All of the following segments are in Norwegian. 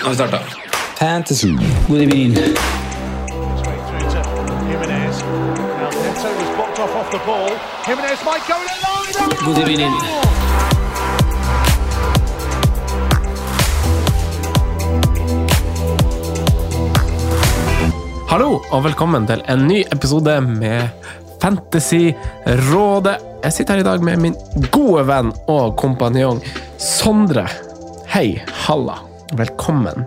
Nå har vi starta. Fantasy. God evening. God evening. Hallo og velkommen til en ny episode med Fantasyrådet. Jeg sitter her i dag med min gode venn og kompanjong Sondre. Hei, halla. Velkommen.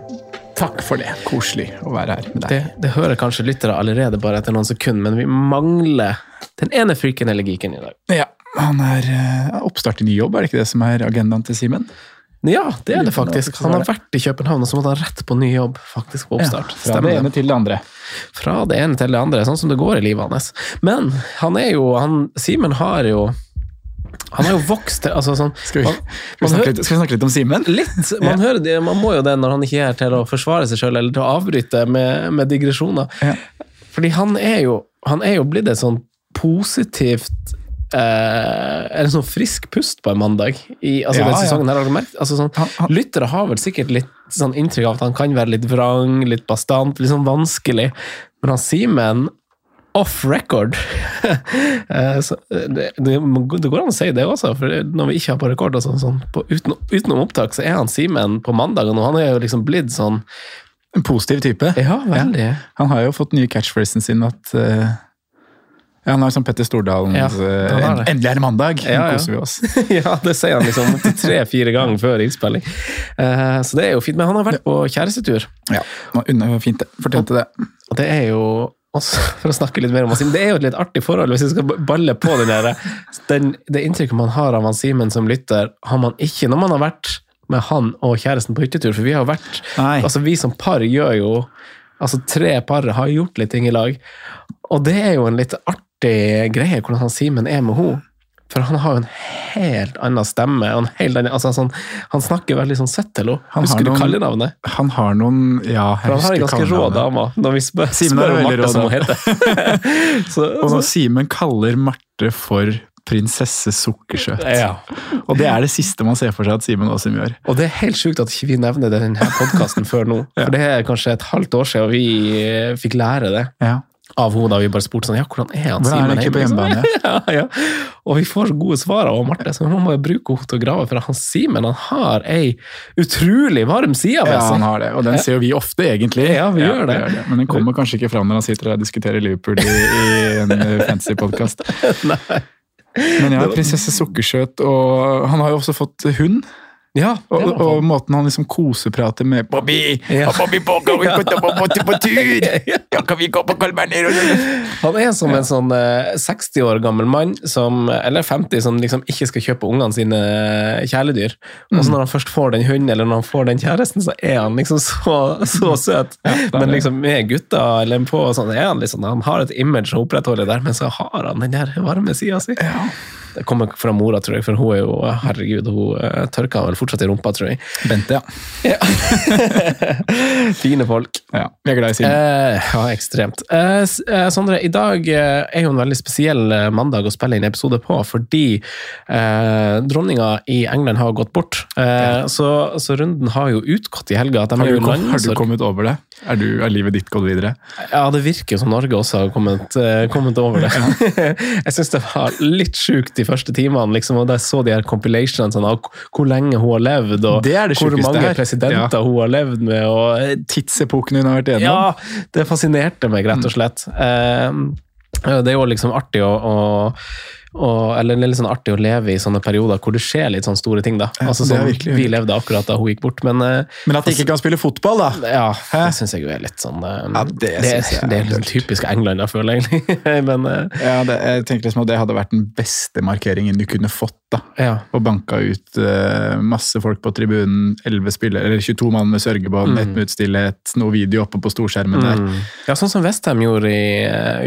Takk for det. Koselig å være her med deg. det hører kanskje lyttere allerede bare etter noen sekunder, men vi mangler den ene freaken eller geeken i dag. Ja, Han er uh, oppstart i ny jobb, er det ikke det som er agendaen til Simen? Ja, det er det faktisk. Han har vært i København, og så måtte han rett på ny jobb faktisk på oppstart. Ja, fra det ene til det andre. Fra det ene til det andre, sånn som det går i livet hans. Men han er jo han, Simen har jo Han har jo vokst til altså sånn, Skal vi, man- skal vi, snakke, litt, skal vi snakke litt om Simen? Litt. Man, hører det, man må jo det når han ikke er her til å forsvare seg sjøl eller til å avbryte med, med digresjoner. Ja. Fordi han er jo, han er jo blitt et sånn positivt eh, En sånn frisk pust på en mandag i altså Ja, den ja. sesongen. her har dere merkt Altså sånn, Han- han- lyttere har vel sikkert litt sånn inntrykk av at han kan være litt vrang, litt bastant, litt sånn vanskelig. Men han Simen off record Eh, så, eh, det, det, det går an å si det også, for når vi ikke har på rekord, og sånn, sånn, på, uten, utenom opptak, så er han Simen på mandagen, og han er jo liksom blitt sånn En positiv type. Ja, veldig. Han har jo fått nye catchphrasen sin at uh, ja, Han har sånn Petter Stordalen Ja, det. Endelig er det mandag! Nå Ja, ja. koser vi oss. ja, det sier han liksom tre-fire ganger før innspilling. Uh, så det er jo fint. Men han har vært på kjærestetur, Ja, fint det. Fortjente det. og det er jo også, for å snakke litt mer om han Simen, det er jo et litt artig forhold hvis vi skal balle på den der, den, det inntrykket man har av han Simen som lytter, har man ikke når man har vært med han og kjæresten på hyttetur, for vi har vært Nei. Altså, vi som par gjør jo Altså, tre par har gjort litt ting i lag, og det er jo en litt artig greie hvordan han Simen er med henne. For han har jo en helt annen stemme. en helt annen, altså sånn, Han snakker veldig sånn søtt til henne. Husker du noen- kallenavnet? Han har noen Ja, jeg For han har en ganske rå dame. Når vi spør, spør om Marte, som hun heter. så, Og når Simen kaller Marte for prinsesse Sukkersøt. ja. Og det er det siste man ser for seg at Simen Aasum gjør. Og det er helt sjukt at ikke vi nevner det i denne podkasten før nå. Ja. For det er kanskje et halvt år siden vi eh, fikk lære det Ja. Av da vi bare spurte sånn Ja, hvordan er han Simen liksom? ja, ja. Og vi får så gode svar av Marte, så nå må jeg bruke henne til å grave. For han Simen han har ei utrolig varm side ved Ja, seg. han har det, og den ser jo vi ofte, egentlig. Ja, vi gjør det. Men den kommer kanskje ikke fram når han sitter og diskuterer Liverpool i, i en fancy podkast. Men ja, prinsesse Sukkersøt, og han har jo også fått hund. Ja, Og, og måten han liksom koseprater med Bobby! Ja. Og Bobby på, kan vi gå på, på, tur? Ja, kan vi gå på Carl Han er som en sånn eh, 60 år gammel mann, som, eller 50, som liksom ikke skal kjøpe ungene sine kjæledyr. Og Mm. så når han først får den hunden, eller når han får den kjæresten, så er han liksom så, så søt. men liksom med gutta eller på sånn, er han liksom, han har et image å opprettholde der, men så har han den der varme sida si. Det kommer fra mora, tror jeg, for hun er jo Herregud, hun eh, tørker vel fortsatt i rumpa, tror jeg. Bente, ja. Fine folk. ja. Vi er glad i Simen. Eh, ja, ekstremt. Eh, eh, Sondre, i dag eh, er jo en veldig spesiell mandag å spille inn episode på, fordi eh, dronninga i England har gått bort. Eh, så, så runden har jo utgått i helga. Har du, har du kommet over det? Er, du, er livet ditt gått videre? Ja, det virker som Norge også har kommet, eh, kommet over det. jeg syns det var litt sjukt de første timene, liksom, og da jeg så de her compilationene sånn, av hvor lenge hun har levd, og Det det hvor mange presidenter presidenter hun har levd med. og Tidsepoken hun har vært igjennom? Ja, det fascinerte meg rett og slett. Eh, det er jo liksom artig å, å og, eller det er litt sånn artig å leve i sånne perioder hvor det skjer litt sånne store ting. da. Altså, sånn, vi levde akkurat da hun gikk bort, men eh, Men at de ikke kan spille fotball, da! ja, det syns jeg jo er litt sånn eh, Ja, det det, jeg er det er litt dølt. typisk England, jeg føler egentlig. men eh, Ja, det, jeg tenker liksom at det hadde vært den beste markeringen du kunne fått. da. ja. Og banka ut uh, masse folk på tribunen, 11 spillere, eller 22 mann med sørgebånd, ett minutt stillhet, noe video oppe på storskjermen der. Mm. Ja, sånn som Westham gjorde i,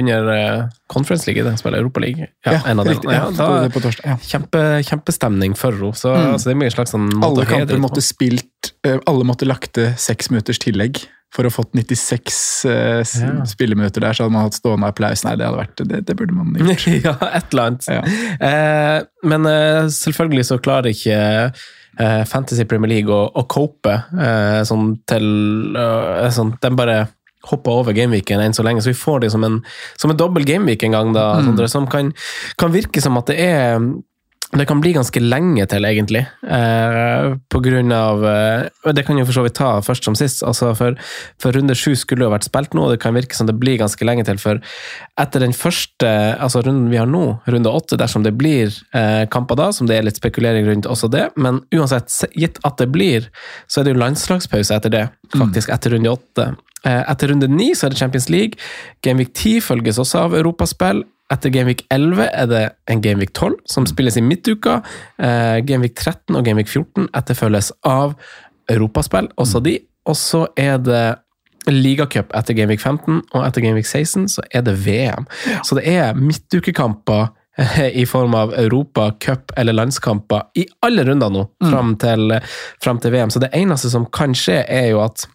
under uh, Conference League, de spiller Europa League. Ja, en av riktig. Ja, Ja, torsdag. Ja. kjempe, kjempestemning for henne. Så, så det er mye slags sånn Alle kamper måtte spilt eh, Alle måtte lagt til seks minutters tillegg. For å ha fått 96 uh, s- Ja. spilleminutter der, så hadde man hatt stående applaus. Nei, det hadde vært Det, det burde man gjort. ja, et eller annet. Ja. Eh, men eh, selvfølgelig så klarer ikke eh, Fantasy Premier League å, å cope eh, sånn til eh, sånn, De bare hopper over gameweeken enn så lenge, så vi får det som en, som en dobbel gameweek en gang, da, Sondre, som kan, kan virke som at det er det kan bli ganske lenge til, egentlig. Eh, på grunn av eh, Det kan jo for så vidt ta først som sist. altså For, for runde sju skulle jo vært spilt nå, og det kan virke som det blir ganske lenge til. For etter den første altså runden vi har nå, runde åtte, dersom det blir eh, kamper da, som det er litt spekulering rundt også det, men uansett, gitt at det blir, så er det jo landslagspause etter det, faktisk, etter runde åtte. Eh, etter runde ni så er det Champions League. Gameweek 10 følges også av europaspill. Etter Gameweek 11 er det en Gameweek 12 som spilles i midtuka. Eh, Gameweek 13 og Gameweek 14 etterfølges av europaspill, også de. Og så er det ligacup etter Gameweek 15, og etter Gameweek 16 så er det VM. Så det er midtukekamper eh, i form av Europa, cup eller landskamper i alle runder nå, fram til, fram til VM. Så det eneste som kan skje, er jo at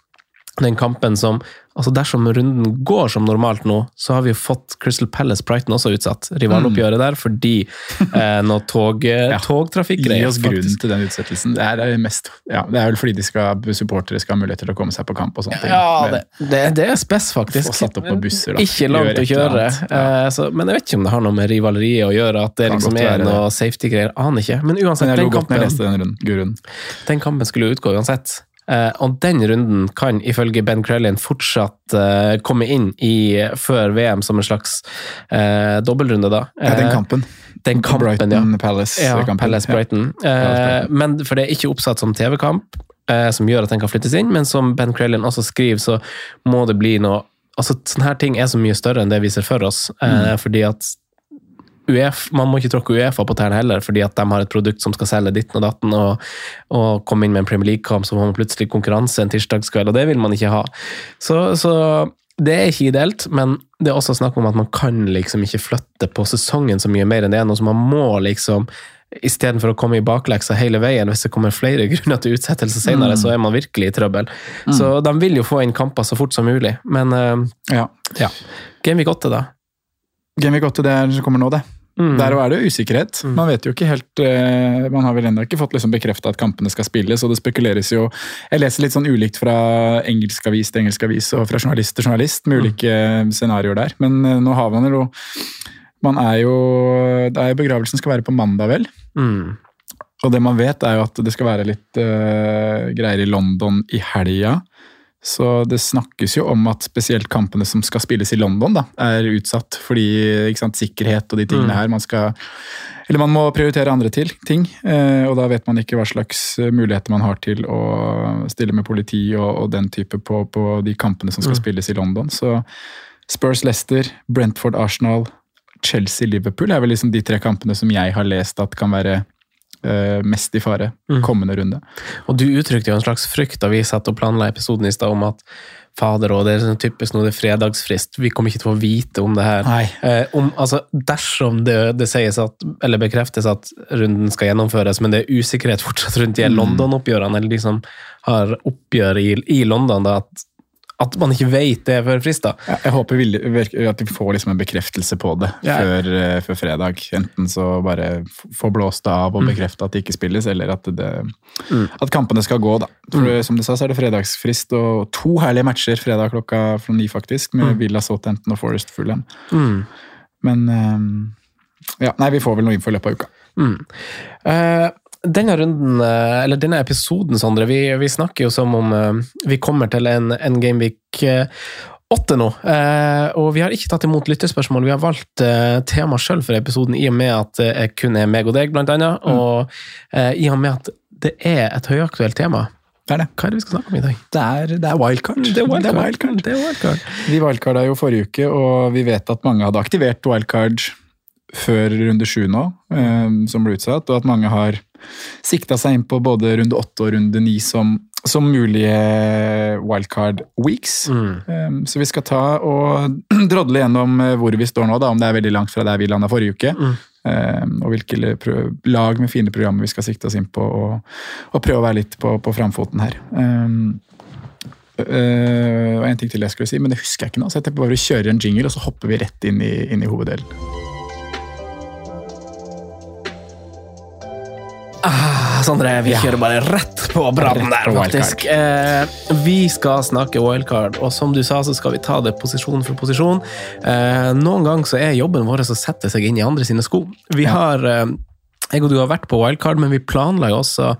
den kampen som altså Dersom runden går som normalt nå, så har vi jo fått Crystal Palace Brighton også utsatt. Rivaloppgjøret der, fordi eh, noe tog, Ja. Gi oss grunnen til den utsettelsen. Det er, mest, ja, det er vel fordi skal, supportere skal ha mulighet til å komme seg på kamp og sånne ting. Ja, det, det, det er spes, faktisk. Busser. Ikke langt å kjøre. Eh, så, men jeg vet ikke om det har noe med rivaleriet å gjøre, at det Kan liksom er noe safety-greier. Aner ikke. Men uansett, Men den kampen, den. Den kampen skulle utgå uansett. Eh, og den runden kan ifølge Ben Crellin fortsatt eh, komme inn i, før VM som en slags eh, dobbeltrunde, da. Ja, den Eh, kampen. Den kampen, ja. Palace. Ja, kampen. Palace Brighton. Eh, men for det er ikke oppsatt som TV-kamp, som gjør at den kan flyttes inn, men som Ben Crellin også skriver, så må det bli noe Altså, sånne her ting er så mye større enn det vi ser for oss, Mm. fordi at UF, man må ikke tråkke Uefa på tærne heller, fordi at de har et produkt som skal selge ditten og datten, og, og komme inn med en Premier League-kamp, så får man plutselig konkurranse en tirsdagskveld, og det vil man ikke ha. Så, så det er ikke ideelt, men det er også snakk om at man kan liksom ikke flytte på sesongen så mye mer enn det er nå, så man må liksom Istedenfor å komme i bakleksa hele veien, hvis det kommer flere grunner til utsettelse senere, så er man virkelig i trøbbel. Så de vil jo få inn kamper så fort som mulig, men uh, Ja. ja. Gameweek 8, da? Gameweek 8 det er som kommer nå, det. Mm. Der er det jo usikkerhet. Man vet jo ikke helt uh, Man har vel ennå ikke fått liksom bekrefta at kampene skal spilles, og det spekuleres jo Jeg leser litt sånn ulikt fra engelsk avis til engelsk avis og fra journalist til journalist med ulike scenarioer der. Men uh, nå har man jo Man er jo det er Begravelsen skal være på mandag, vel? Mm. Og det man vet, er jo at det skal være litt uh, greier i London i helga. Så det snakkes jo om at spesielt kampene som skal spilles i London, da, er utsatt. Fordi sant, sikkerhet og de tingene her. Man skal Eller man må prioritere andre til, ting. eh, og da vet man ikke hva slags eh, muligheter man har til å stille med politi og, og den type på, på de kampene som skal spilles i London. Så Spurs Leicester, Brentford Arsenal, Chelsea-Liverpool er vel liksom de tre kampene som jeg har lest at kan være mest i fare kommende runde. Og du uttrykte jo en slags frykt da vi satt og planla episoden i stad om at fader, og det er sånn typisk nå det er fredagsfrist, vi kommer ikke til å vite om det her. Eh, om, altså, dersom det, det sies at, eller bekreftes at runden skal gjennomføres, men det er usikkerhet fortsatt rundt de Mm. London-oppgjørene, eller de som har oppgjør i, i London, da, at, at man ikke vet det før frist. da. Ja, jeg håper at vi får liksom en bekreftelse på det Ja. før, eh, før fredag. Enten så bare få blåst det av og bekrefte at det ikke spilles, eller at, det, at kampene skal gå. da. For Som du sa, så er det fredagsfrist og to herlige matcher fredag klokka fra ni, faktisk, med Villa Southampton og Forest Fulham. Men eh, ja, nei, vi får vel noe info i løpet av uka. Eh, denne runden, eh, eller denne episoden, Sondre, vi, vi snakker jo som om eh, vi kommer til en, en Gameweek eh, åtte nå. Eh, og vi har ikke tatt imot lytterspørsmål. Vi har valgt eh, tema sjøl for episoden, i og med at det kun er meg og deg, blant annet. Og eh, i og med at det er et høyaktuelt tema. Det er det. Hva er det vi skal snakke om i dag? Det er, det er wildcard. Det er wildcard. Det er wildcard. Det er wildcard. Vi wildcarda jo forrige uke, og vi vet at mange hadde aktivert wildcard før runde sju nå, eh, som ble utsatt, og at mange har sikta seg inn på både runde åtte og runde ni som, som mulige wildcard weeks. Mm. så vi skal ta og drodle gjennom eh, hvor vi står nå, da, om det er veldig langt fra der vi landa forrige uke. Mm. og hvilke lag med fine programmer vi skal sikte oss inn på, og, og prøve å være litt på, på framfoten her. Uh, og en ting til jeg skulle si, men det husker jeg ikke nå. Så jeg tenker bare kjører en jingle, og så hopper vi rett inn i, inn i hoveddelen. Ah, Sondre, vi kjører bare rett på brannen der, faktisk. Eh, vi skal snakke wildcard, og som du sa, så skal vi ta det posisjon for posisjon. Eh, noen ganger så er jobben vår å sette seg inn i andre sine sko. Vi har, eh, jeg og du har vært på wildcard, men vi planla jo også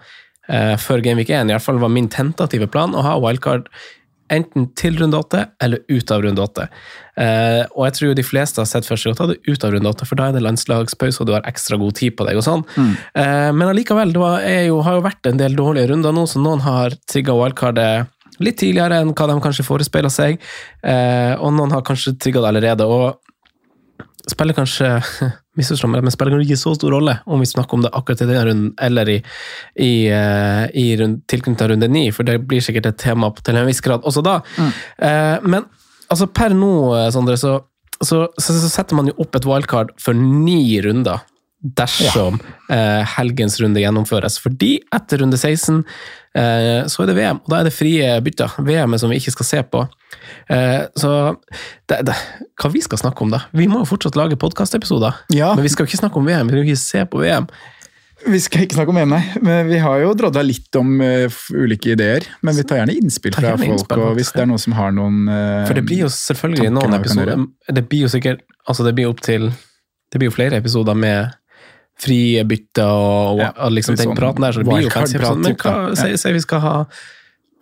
eh, før Gameweek 1, i hvert fall var min tentative plan, å ha wildcard enten til runde åtte eller ut av runde åtte. Eh, og jeg tror jo de fleste har sett først å ta det ut av runde åtte, for da er det landslagspause og du har ekstra god tid på deg. og sånn. Eh, men allikevel, det var, jo, har jo vært en del dårlige runder nå, så noen har trigga wildcardet litt tidligere enn hva de kanskje forespeila seg, eh, og noen har kanskje trigga det allerede. og spiller kanskje misforstå meg, men spiller kanskje ikke så stor rolle om vi snakker om det akkurat i denne runden eller i, i, eh, i rund, tilknytning runde ni, for det blir sikkert et tema til en viss grad også da. Mm. men altså per nå, eh, Sondre, så, så, så, så setter man jo opp et wildcard for ni runder. Dersom eh, helgens runde gjennomføres. Fordi etter runde 16 eh, så er det VM, og da er det frie bytter. VM som vi ikke skal se på. Eh, så det, det, hva vi skal snakke om, da? Vi må jo fortsatt lage podkastepisoder. Ja. Men vi skal jo ikke snakke om VM, vi skal ikke se på VM. Vi skal ikke snakke om VM, nei. Men vi har jo drodla litt om uh, ulike ideer. Men vi tar gjerne innspill fra gjerne folk, innspill, og hvis det er noen som har noen uh, For det blir jo selvfølgelig tanker noen episoder Det blir jo sikkert Altså, det blir opp til Det blir jo flere episoder med frie bytter og, Ja, og liksom den sånn praten der, så det blir jo kanskje episoder. Men hva sier sier vi skal ha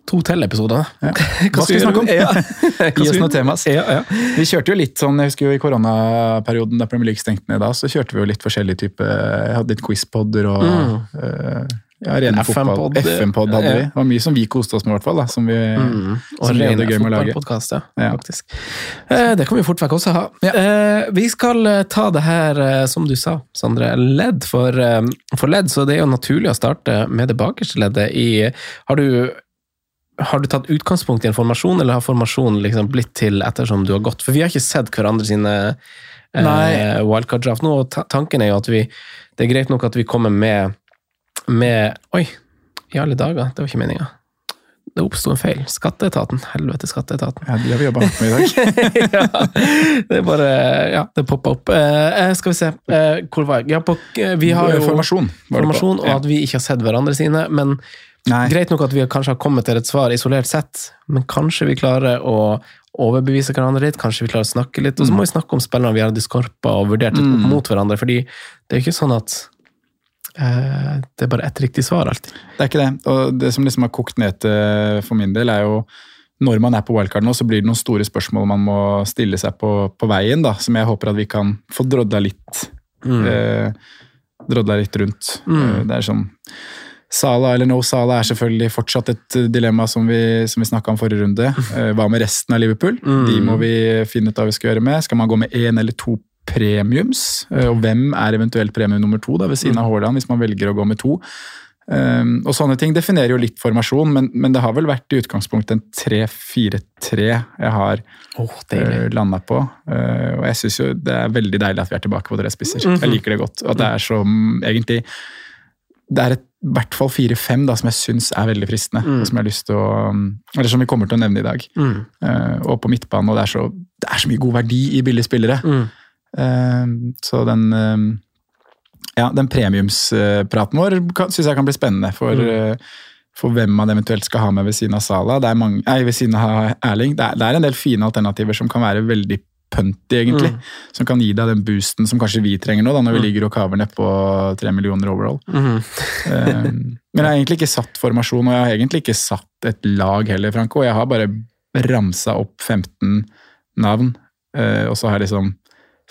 to til episoder? Ja. Hva skal vi snakke om? Ja. Gi oss noen temas. Ja, ja. Vi kjørte jo litt sånn, jeg husker jo i koronaperioden da Premier League stengte ned da, så kjørte vi jo litt forskjellige typer Jeg hadde litt quizpodder og eh, ja, ren fotball. FM-pod hadde ja. vi. Det var mye som vi koste oss med, i hvert fall. da, som vi, Og som rene fotballpodkast, ja, Ja. faktisk. Eh, det kan vi fort vekk også ha. Eh, vi skal eh, ta det her, eh, som du sa, Sondre, ledd for, eh, for ledd, så det er jo naturlig å starte med det bakerste leddet i Har du har du tatt utgangspunkt i en formasjon, eller har formasjonen liksom blitt til ettersom du har gått? For vi har ikke sett hverandre sine eh, wildcard-draft nå, og tanken er jo at vi Det er greit nok at vi kommer med, med Oi, i alle dager, det var ikke meninga. Det oppsto en feil. Skatteetaten. Helvete, skatteetaten. Ja, de har vi jobba med i dag. ja, det er bare Ja, det poppa opp. Eh, skal vi se, eh, hvor var jeg? Ja, på, eh, vi har jo Formasjon. formasjon, og at vi ikke har sett hverandre sine. Men Nei. greit nok at vi kanskje har kommet til et svar isolert sett, men kanskje vi klarer å overbevise hverandre litt, kanskje vi klarer å snakke litt, og så må vi snakke om spillerne vi har diskorpa og vurdert litt opp mot hverandre, fordi det er jo ikke sånn at eh, det er bare ett riktig svar alltid. Det er ikke det. Og det som liksom har kokt ned til for min del, er jo når man er på wildcard nå, så blir det noen store spørsmål man må stille seg på, på veien, da, som jeg håper at vi kan få drodla litt, eh, drodla litt rundt. Mm. det er sånn Sala eller no Sala er selvfølgelig fortsatt et eh, dilemma som vi, som vi snakka om forrige runde. Eh, hva med resten av Liverpool? De må vi finne ut hva vi skal gjøre med. Skal man gå med én eller to premiums? Eh, Og hvem er eventuelt premium nummer to da, ved siden av Haaland, hvis man velger å gå med to? Og sånne ting definerer jo litt formasjon, men, men det har vel vært i utgangspunktet en 3-4-3 jeg har Oh, landa på. Og jeg syns jo det er veldig deilig at vi er tilbake på tre spisser. Jeg liker det godt. Og at det er som egentlig det er et, i hvert fall fire-fem da, som jeg syns er veldig fristende. Mm. og Som jeg har lyst til å Eller som vi kommer til å nevne i dag. Mm. Uh, og på midtbanen, og det er, så, det er så mye god verdi i billige spillere. Mm. Uh, så den uh, ja, den premiumspraten vår syns jeg kan bli spennende. For, Mm. for hvem man eventuelt skal ha med ved siden av Sala. Det er mange, nei, ved siden av Erling. Det er, det er en del fine alternativer som kan være veldig punty, egentlig. Mm. Som kan gi deg den boosten som kanskje vi trenger nå, da, når vi ligger og kaver nedpå tre millioner overall. Mm. um, men jeg har egentlig ikke satt formasjon, og jeg har egentlig ikke satt et lag heller, Franco. Jeg har bare ramsa opp 15 navn, uh, og så har jeg liksom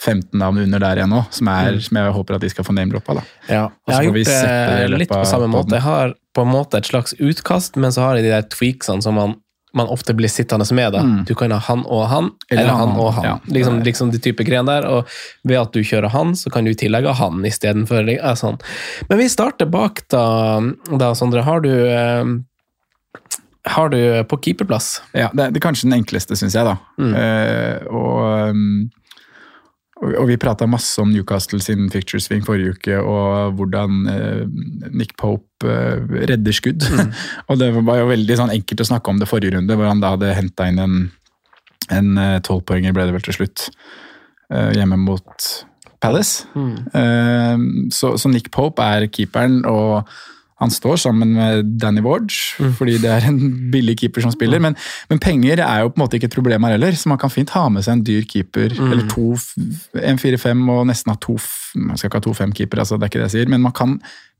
15 navn under der igjen nå, som, er, Mm. som jeg håper at de skal få name-droppa. da. Ja, jeg har gjort det i det litt på samme måte. Jeg har på en måte et slags utkast, men så har jeg de der tweaksene som man, man ofte blir sittende med. da. Mm. Du kan ha han og han, Eller eller, han og han. ja. Liksom, liksom de type greiene der. Og ved at du kjører han, så kan du i tillegg ha han istedenfor ja, sånn. Men vi starter bak, da, da Sondre. Har du eh, har du på keeperplass? Ja, det, er- det kanskje den enkleste, syns jeg. da. Mm. Eh, og, um, og, vi prata masse om Newcastle sin picture swing forrige uke, og hvordan eh, Nick Pope eh, redder skudd. Mm. og det var jo veldig sånn enkelt å snakke om det forrige runde, hvor han da hadde henta inn en en eh, tolvpoenger, ble det vel til slutt, eh, hjemme mot Palace. Mm. Så, så Nick Pope er keeperen, og han står sammen med Danny Ward, Mm. fordi det er en billig keeper som spiller. Men, men penger er jo på en måte ikke et problem her heller, så man kan fint ha med seg en dyr keeper. Mm. Eller to, en 4-5 og nesten ha to Man skal ikke ha to fem-keepere, altså, det er ikke det jeg sier. Men man kan,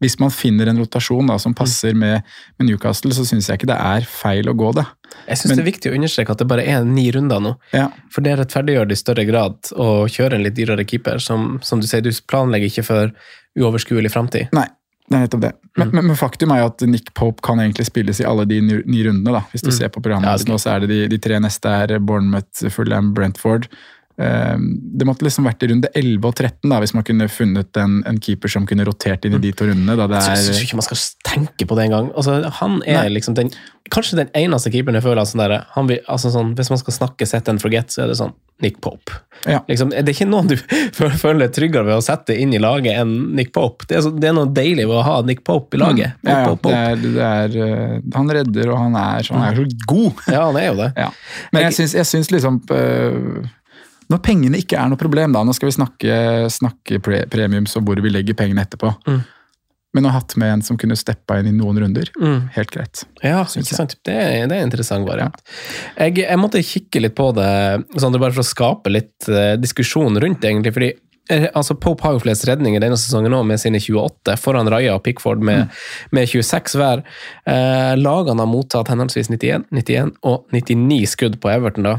hvis man finner en rotasjon da, Mm. som passer med, med Newcastle, så syns jeg ikke det er feil å gå det. Jeg syns det er viktig å understreke at det bare er ni runder nå. Ja. For det rettferdiggjør det i større grad å kjøre en litt dyrere keeper. Som, som du sier, du planlegger ikke for uoverskuelig framtid. Nei, det er nettopp det. Men, Mm. men, faktum er jo at Nick Pope kan egentlig spilles i alle de ni rundene. da. Hvis du Mm. ser på programmet Ja, nå, så er det de, de tre neste er Bournemouth, Fulham, Brentford. Ehm, det måtte liksom vært i runde 11 og 13 da, hvis man kunne funnet en, en keeper som kunne rotert inn i de to rundene. da det Jeg er... syns ikke man skal tenke på det engang. Altså, han er Nei. liksom den, kanskje den eneste keeperen jeg føler sånn der, han vil, altså sånn, Hvis man skal snakke set and forget, så er det sånn Nick Pope. Ja. Liksom, det er ikke noen du føler deg tryggere ved å sette inn i laget enn Nick Pope. Det er, så, det er noe deilig ved å ha Nick Pope i laget. Mm. Ja, ja, Pope, det er, det er, eh, han redder, og han er, han er så god. Ja, han er jo det. Ja. Men jeg jeg syns liksom øh, Når pengene ikke er noe problem, da, nå skal vi snakke, snakke pre premiums og hvor vi legger pengene etterpå. Mm. Men å ha hatt med en som kunne steppa inn i noen runder, Mm. helt greit. Ja, ikke sant? Det, er, det er interessant variant. Jeg, jeg måtte kikke litt på det, sånn det bare for å skape litt uh, diskusjon rundt det, egentlig. fordi eh, altså Pope har jo flest redninger denne sesongen òg, med sine 28, foran Raja og Pickford med, med 26 hver. Eh, lagene har mottatt henholdsvis 91, 91 og 99 skudd på Everton, da.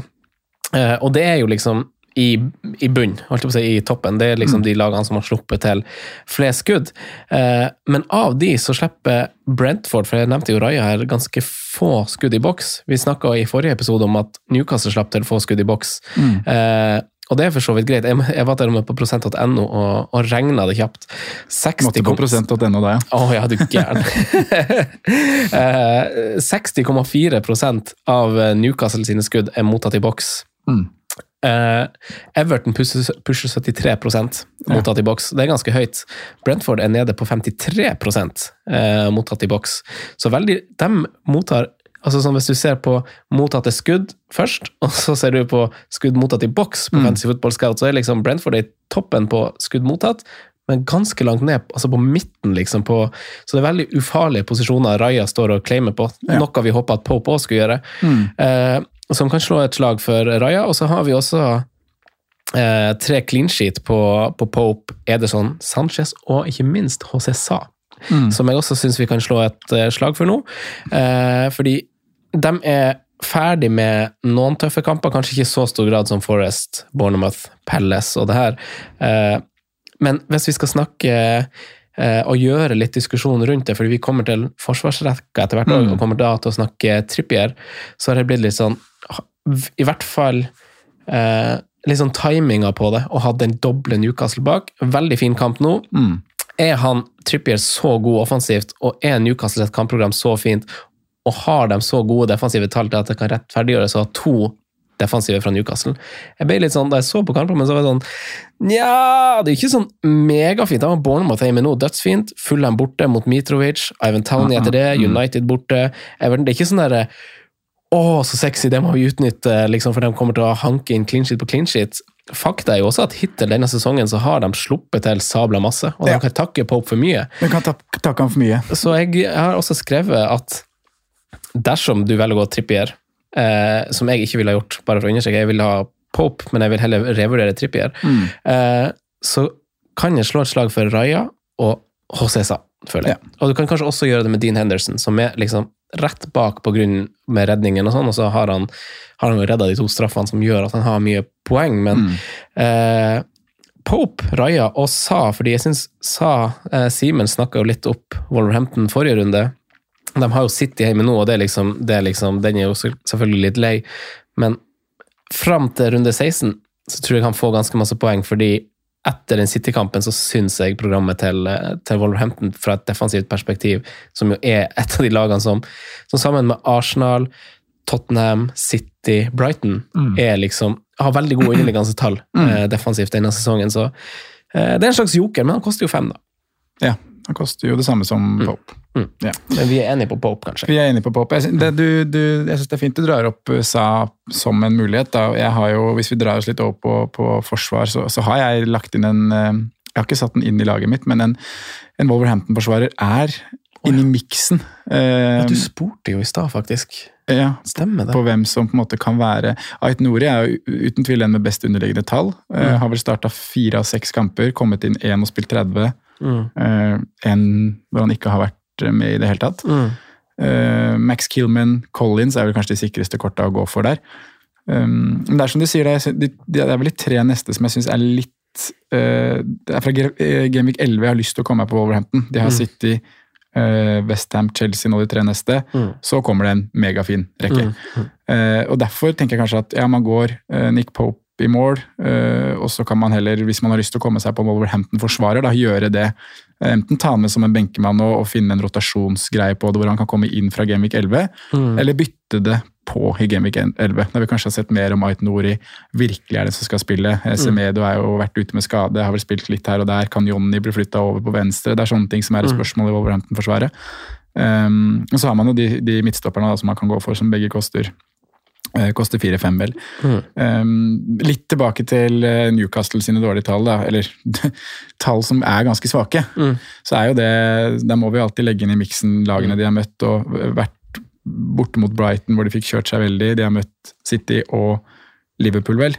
Eh, og det er jo liksom i, i bunn, holdt jeg på å si, i toppen. Det er liksom de lagene som har sluppet til flest skudd. Eh, men av de så slipper Brentford, for jeg nevnte jo Raja her, ganske få skudd i boks. Vi snakka i forrige episode om at Newcastle slapp til få skudd i boks. Eh, og det er for så vidt greit. Jeg, jeg var til og med på prosent.no og, og regna det kjapt. 60 Måtte på prosent.no da, ja. å ja, du gæren. Eh, 60,4% av Newcastle sine skudd er mottatt i boks. Mm. Eh, Everton pusher, pusher 73 mottatt i boks. Det er ganske høyt. Brentford er nede på 53% eh, mottatt i boks. Så veldig De mottar altså sånn Hvis du ser på mottatte skudd først, og så ser du på skudd mottatt i boks på Mm. Fantasy Football Scout, så er liksom Brentford i toppen på skudd mottatt, men ganske langt ned, altså på midten, liksom. På, så det er veldig ufarlige posisjoner Raja står og claimer på, Ja. noe vi håper at Pope også skulle gjøre. Mm. Eh, som kan slå et slag for Raja. Og så har vi også eh, tre clean sheet på, på Pope, Ederson, Sanchez og ikke minst HC Sa. Mm. Som jeg også syns vi kan slå et eh, slag for nå. Eh, fordi de er ferdig med noen tøffe kamper, kanskje ikke i så stor grad som Forest, Bournemouth, Palace og det her. Eh, men hvis vi skal snakke eh, og gjøre litt diskusjon rundt det, fordi vi kommer til forsvarsrekka etter hvert Mm. og kommer da til å snakke Trippier, så har det blitt litt sånn I hvert fall eh, sånn timinga på det, og hadde den doble Newcastle bak. Veldig fin kamp nå. Mm. Er han Trippier så god offensivt, og er Newcastle et kampprogram så fint, og har de så gode defensive tall til at det kan rettferdiggjøres å ha to defensive fra Newcastle. Jeg ble litt sånn, Da jeg så på kampen, så var jeg sånn Nja, det er ikke sånn megafint. Han var Bournemouth hjemme nå, dødsfint. Fulham borte mot Mitrovic. Ivan Towney etter det. United borte. Everton. Det er ikke sånn derre å, så sexy, det må vi utnytte, liksom, for de kommer til å hanke inn clean sheet på clean sheet. Fakta er jo også at hittil denne sesongen så har de sluppet til sabla masse, og Ja. de kan takke Pope for mye. De kan ta- takke ham for mye. Så jeg, har også skrevet at dersom du velger å gå Trippier, eh, som jeg ikke ville ha gjort, bare for å understreke, jeg vil ha Pope, men jeg vil heller revurdere Trippier, Mm. eh, så kan jeg slå et slag for Raja og Hosesa, føler jeg. Og du kan kanskje også gjøre det med Dean Henderson, som er liksom rett bak på grunnen med redningen og sånn, og så har han, har han redda de to straffene som gjør at han har mye poeng, men eh, Pope, Raja og Sa, fordi jeg syns Sa eh, Simen snakka jo litt opp Wolverhampton forrige runde. De har jo City hjemme nå, og det er liksom, det er liksom, den er jo selvfølgelig litt lei, men fram til runde 16 så tror jeg han får ganske masse poeng, fordi etter den City-kampen så syns jeg programmet til, til Wolverhampton fra et defensivt perspektiv, som jo er et av de lagene som, som sammen med Arsenal, Tottenham, City, Brighton, er liksom, har veldig gode underliggende tall eh, defensivt denne sesongen. Så eh, det er en slags joker, men han koster jo fem, da. Ja, han koster jo det samme som Pope. Ja. Men vi er enige på Pope, kanskje. Vi er enige på Pope. Jeg syns det, du, du, jeg synes det er fint du drar opp USA som en mulighet. Da. Jeg har jo, hvis vi drar oss litt over på, på forsvar, så, så har jeg lagt inn en eh, Jeg har ikke satt den inn i laget mitt, men en, en Wolverhampton-forsvarer er inn i miksen. Eh, Du spurte jo i stad, faktisk. ja, Stemmer det. på hvem som på en måte kan være Ait Nori er jo uten tvil den med best underliggende tall. Eh, har vel starta fire av seks kamper, kommet inn én og spilt 30. Mm. Eh, en hvor han ikke har vært med i det hele tatt. Mm. Eh, Max Killman, Collins er vel kanskje de sikreste korta å gå for der. Um, men det er som du sier, det er, vel de tre neste som jeg syns er litt eh, Det er fra Genvik eh, 11 jeg har lyst til å komme meg på Wolverhampton. De har Mm. City, Westham, Chelsea nå de tre neste. Mm. Så kommer det en megafin rekke. Mm. og Derfor tenker jeg kanskje at ja, man går eh, Nick Pope i mål, eh, og så kan man heller, hvis man har lyst til å komme seg på Wolverhampton-forsvarer, da gjøre det. Eh, Enten ta med som en benkemann og, og finne en rotasjonsgreie på det, hvor han kan komme inn fra Gameweek 11, Mm. eller bytte det på i Gameweek 11. Da vi kanskje har sett mer om Ait Nori virkelig er det som skal spille. Eh, Semedo har jo vært ute med skade, har vel spilt litt her og der. Kan Jonny bli flytta over på venstre? Det er sånne ting som er et spørsmål i Wolverhampton-forsvaret. Um, og så har man jo de, de midtstopperne da, som man kan gå for, som begge koster koster 4-5, vel. Um, litt tilbake til eh, Newcastle sine dårlige tall, da, eller tall som er ganske svake. Så er jo det Da må vi alltid legge inn i miksen lagene de har møtt, og vært borte mot Brighton, hvor de fikk kjørt seg veldig. De har møtt City og Liverpool, vel.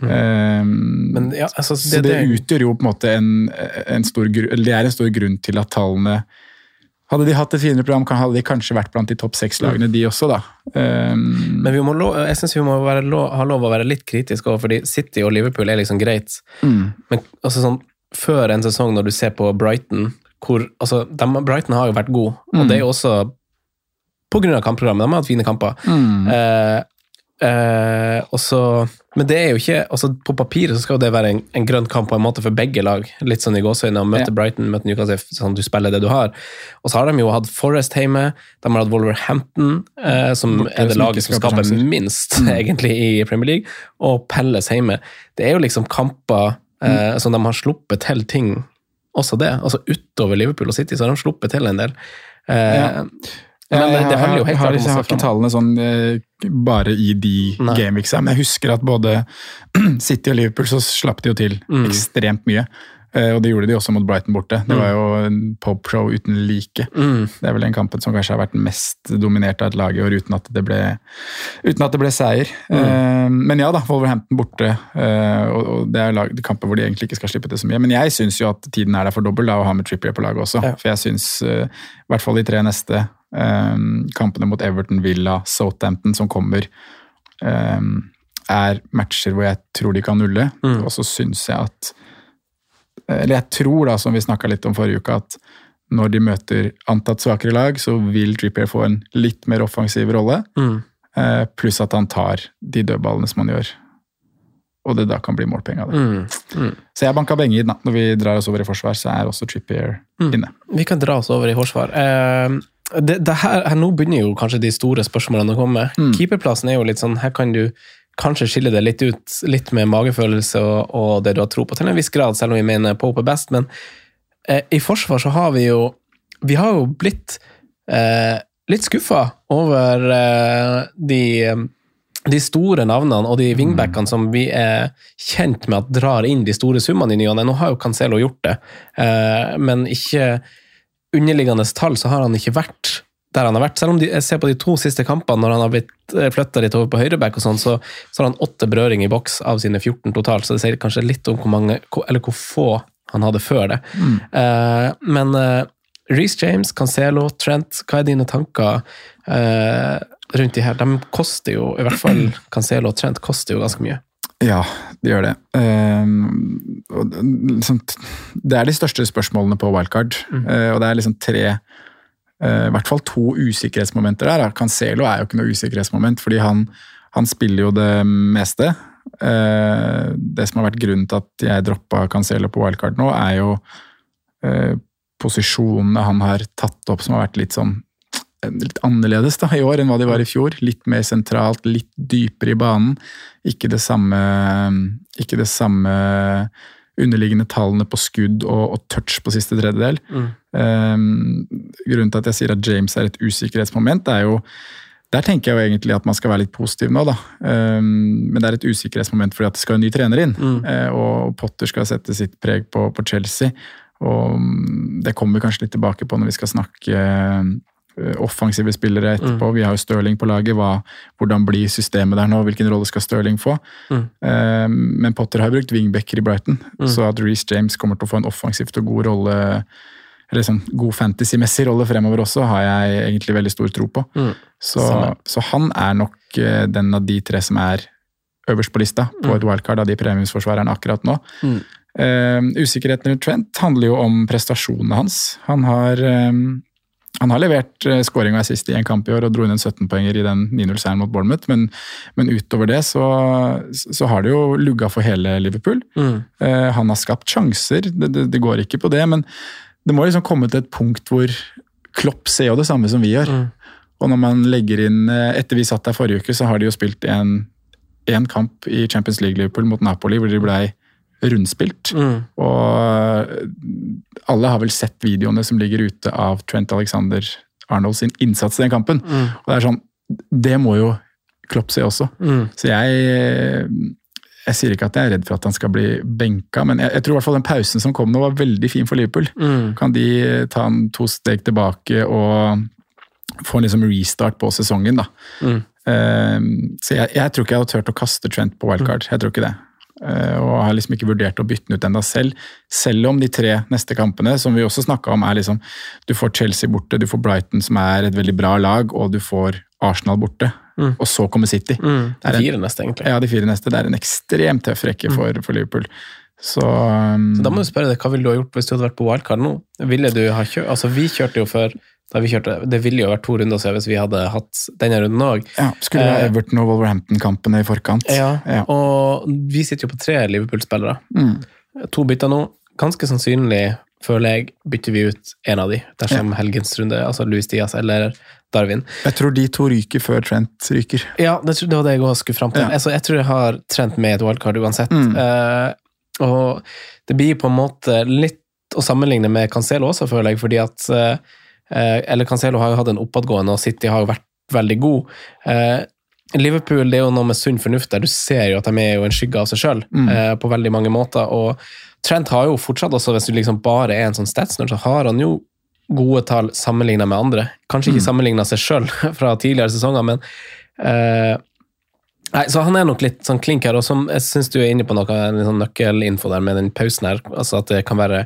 Um, Men ja, altså, så det, utgjør jo på en måte en, en stor grunn Det er en stor grunn til at tallene Hadde de hatt et finere program, hadde de kanskje vært blant de topp seks-lagene, de også, da. Um, Men lov, jeg syns vi må lov, ha lov å være litt kritiske over, fordi City og Liverpool er liksom greit. mm, Men altså sånn, før en sesong, når du ser på Brighton hvor, altså, de, Brighton har jo vært god, og det er jo også av kampprogrammet. De har hatt fine kamper. mm, Eh, eh, og så, men det er jo ikke altså På papiret så skal det være en, en grønn kamp på en måte for begge lag. Litt sånn i gåseøynene. Møte Ja. Brighton, møte Newcastle, sånn du spiller det du har. Og så har de jo hatt Forest hjemme, de har hatt Wolverhampton, eh, som Borte, er det laget som skaper sjanser. Mm. minst, egentlig, i Premier League, og Pelles hjemme. Det er jo liksom kamper eh, Mm. som de har sluppet til ting, også det. Altså utover Liverpool og City, så har de sluppet til en del. Eh, Ja. Men jeg, det handler jo helt klart om jeg har ikke tallene sånn eh, bare i de gameweeksa, men jeg husker at både City og Liverpool så slapp de jo til Mm. ekstremt mye. Eh, og det gjorde de også mot Brighton borte. Det var jo en pop-show uten like. Mm. Det er vel den kampen som kanskje har vært mest dominert av et lag i år, uten at det ble, at det ble seier. Mm. Eh, men ja da, Wolverhampton borte. og, det er lag, kamper hvor de egentlig ikke skal slippe til så mye. Men jeg syns jo at tiden er der for dobbel da, å ha med Trippier på laget også. Ja. For jeg syns i hvert fall de tre neste kampene mot Everton, Villa, Southampton som kommer, eh, er matcher hvor jeg tror de kan nulle. Mm. Og så syns jeg at Eller jeg tror, da, som vi snakka litt om forrige uke, at når de møter antatt svakere lag, så vil Trippier få en litt mer offensiv rolle. Mm. Eh, pluss at han tar de dødballene som han gjør. Og det da kan bli målpenger av det. Mm. Mm. Så jeg banka penger inn. Når vi drar oss over i forsvar, så er også Trippier Mm. inne. Vi kan dra oss over i forsvar. Eh, det, det her, her Nå begynner jo kanskje de store spørsmålene å komme. Mm. Keeperplassen er jo litt sånn Her kan du kanskje skille det litt ut, litt med magefølelse og, og det du har tro på, til en viss grad, selv om vi mener Pope er best. Men eh, i forsvar så har vi jo Vi har jo blitt eh, litt skuffa over eh, de de store navnene og de wingbackene som vi er kjent med at drar inn de store summene i ny og ne. Nå har jo Cancelo gjort det, eh, men ikke underliggende tall så har han ikke vært der han har vært. Selv om de, jeg ser på de to siste kampene, når han har blitt flytta litt over på høyreback, og sånn, så, så har han åtte berøring i boks av sine 14 totalt. Så det sier kanskje litt om hvor mange, eller hvor få han hadde før det. Mm. Eh, men uh, Reece James, Cancelo, Trent, hva er dine tanker eh, rundt de her? De koster jo, i hvert fall Cancelo og Trent koster jo ganske mye. Ja, det gjør det. Ehm, det- liksom, det er de største spørsmålene på wildcard, Eh, og det er liksom tre eh, I hvert fall to usikkerhetsmomenter der. Cancelo er jo ikke noe usikkerhetsmoment, fordi han, han spiller jo det meste. Eh, det som har vært grunnen til at jeg droppa Cancelo på wildcard nå, er jo posisjonene han har tatt opp som har vært litt sånn litt annerledes da, i år enn hva de var i fjor. Litt mer sentralt, litt dypere i banen. Ikke det samme, ikke det samme underliggende tallene på skudd og, og touch på siste tredjedel. Um, grunnen til at jeg sier at James er et usikkerhetsmoment, er jo der tenker jeg jo egentlig at man skal være litt positiv nå, da. Um, men det er et usikkerhetsmoment fordi at det skal en ny trener inn. eh, og Potter skal sette sitt preg på, på Chelsea. Og mm, det kommer vi kanskje litt tilbake på når vi skal snakke eh, offensive spillere etterpå. Vi har jo Stirling på laget. Hva, hvordan blir systemet der nå? Hvilken rolle skal Stirling få? Eh, men Potter har brukt wingbacker i Brighton, så at Reece James kommer til å få en offensivt og god rolle eller sånn god fantasy-messig rolle fremover også, har jeg egentlig veldig stor tro på. Så, så han er nok eh, den av de tre som er øverst på lista på et wildcard av de premiumsforsvarerne akkurat nå. Uh, usikkerheten rundt Trent handler jo om prestasjonene hans. Han har, eh, han har levert uh, scoring og assist i en kamp i år og dro inn en 17-poenger i den 9-0-seieren mot Bournemouth, men, men utover det så, så har det jo lugga for hele Liverpool. Eh, han har skapt sjanser, det, det, det går ikke på det, men det må liksom komme til et punkt hvor Klopp ser jo det samme som vi gjør. Og når man legger inn eh, Etter vi satt der forrige uke, så har de jo spilt en, en kamp i Champions League-Liverpool mot Napoli hvor de blei rundspilt. Og eh, alle har vel sett videoene som ligger ute av Trent Alexander Arnold sin innsats i den kampen. Og det er sånn Det må jo Klopp se også. Så jeg jeg sier ikke at jeg er redd for at han skal bli benka, men jeg, jeg tror i hvert fall den pausen som kom nå, var veldig fin for Liverpool. Kan de ta en to steg tilbake og få en liksom restart på sesongen, da. Eh, så jeg, jeg tror ikke jeg hadde turt å kaste Trent på wildcard. Jeg tror ikke det. Eh, og har liksom ikke vurdert å bytte den ut enda selv. Selv om de tre neste kampene, som vi også snakka om, er liksom Du får Chelsea borte, du får Brighton, som er et veldig bra lag, og du får Arsenal borte. Og så kommer City. Det er en- Fire neste, egentlig. ja, de fire neste. Det er en ekstremt tøff rekke for, for Liverpool. Så, um, Så da må du spørre deg, hva ville du ha gjort hvis du hadde vært på wildcard nå? Ville du ha kjørt, altså Vi kjørte jo før da vi kjørte, Det ville jo vært to runder siden hvis vi hadde hatt denne runden òg. ja, skulle det Eh, Everton og Wolverhampton-kampene i forkant? Ja, Ja. og vi sitter jo på tre Liverpool-spillere. Mm. To bytter nå. Ganske sannsynlig, føler jeg, bytter vi ut en av de dersom helgens runde, altså Louis Diaz eller Darwin. Jeg tror de to ryker før Trent ryker. Ja, det, det var det jeg også skulle fram til. Ja. Altså, jeg tror jeg har trent med et wildcard uansett. Mm. Eh, og det blir på en måte litt å sammenligne med Cancelo også, føler jeg, fordi at eh, Eller Cancelo har jo hatt en oppadgående, og City har jo vært veldig god. Eh, Liverpool det er jo noe med sunn fornuft der. Du ser jo at de er jo en skygge av seg sjøl eh, på veldig mange måter. og Trent har jo fortsatt også, hvis du liksom bare er en sånn statsner, så har han jo gode tall sammenligna med andre. Kanskje ikke sammenligna seg sjøl fra tidligere sesonger, men eh, Nei, så Han er nok litt sånn klink her, og som jeg syns du er inne på noe en sånn nøkkelinfo der med den pausen her. altså At det kan være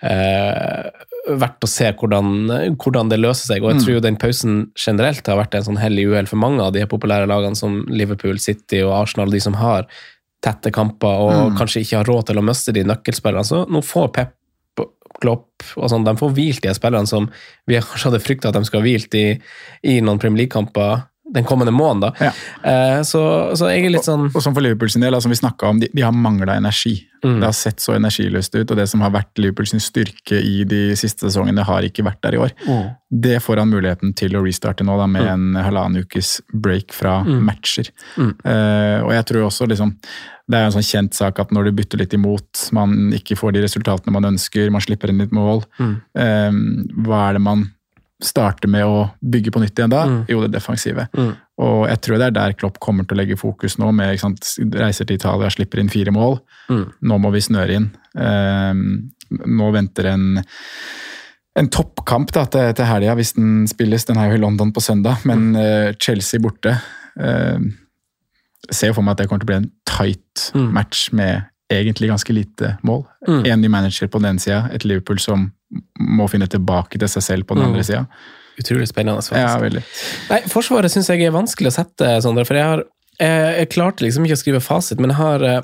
eh, verdt å se hvordan, hvordan det løser seg. Og jeg tror jo den pausen generelt har vært en sånn hell i uhell for mange av de populære lagene som Liverpool, City og Arsenal, de som har tette kamper og kanskje ikke har råd til å miste de nøkkelspillerne. Så nå får Pep Klopp og sånn, de får hvilt de spillerne som vi kanskje hadde frykta at de skulle ha hvilt i, i noen Premier League-kamper den kommende måneden. da. Ja. Eh, så, så jeg er litt sånn Og som for Liverpool sin del, altså, vi snakket om, de, de har mangla energi. Mm. Det har sett så energiløst ut, og det som har vært Liverpool sin styrke i de siste sesongene, har ikke vært der i år. Mm. Det får han muligheten til å restarte nå, da, med en halvannen ukes break fra matcher. Uh, og jeg tror også liksom det er en sånn kjent sak at når du bytter litt imot, man ikke får de resultatene man ønsker, man slipper inn litt mål, um, hva er det man starter med å bygge på nytt igjen da? Jo, det defensive. Og jeg tror det er der Klopp kommer til å legge fokus nå, med sant, reiser til Italia, slipper inn fire mål. Nå må vi snøre inn. Um, nå venter en en toppkamp da, til, til helga hvis den spilles. Den er jo i London på søndag, men uh, Chelsea borte. Uh, ser jo for meg at det kommer til å bli en tight match med egentlig ganske lite mål. En ny manager på den ene sida, et Liverpool som må finne tilbake til seg selv på den andre sida. utrolig spennende. faktisk. Ja, veldig. Nei, Forsvaret syns jeg er vanskelig å sette, Sondre. For jeg, har, jeg, jeg klarte liksom ikke å skrive fasit, men jeg har eh,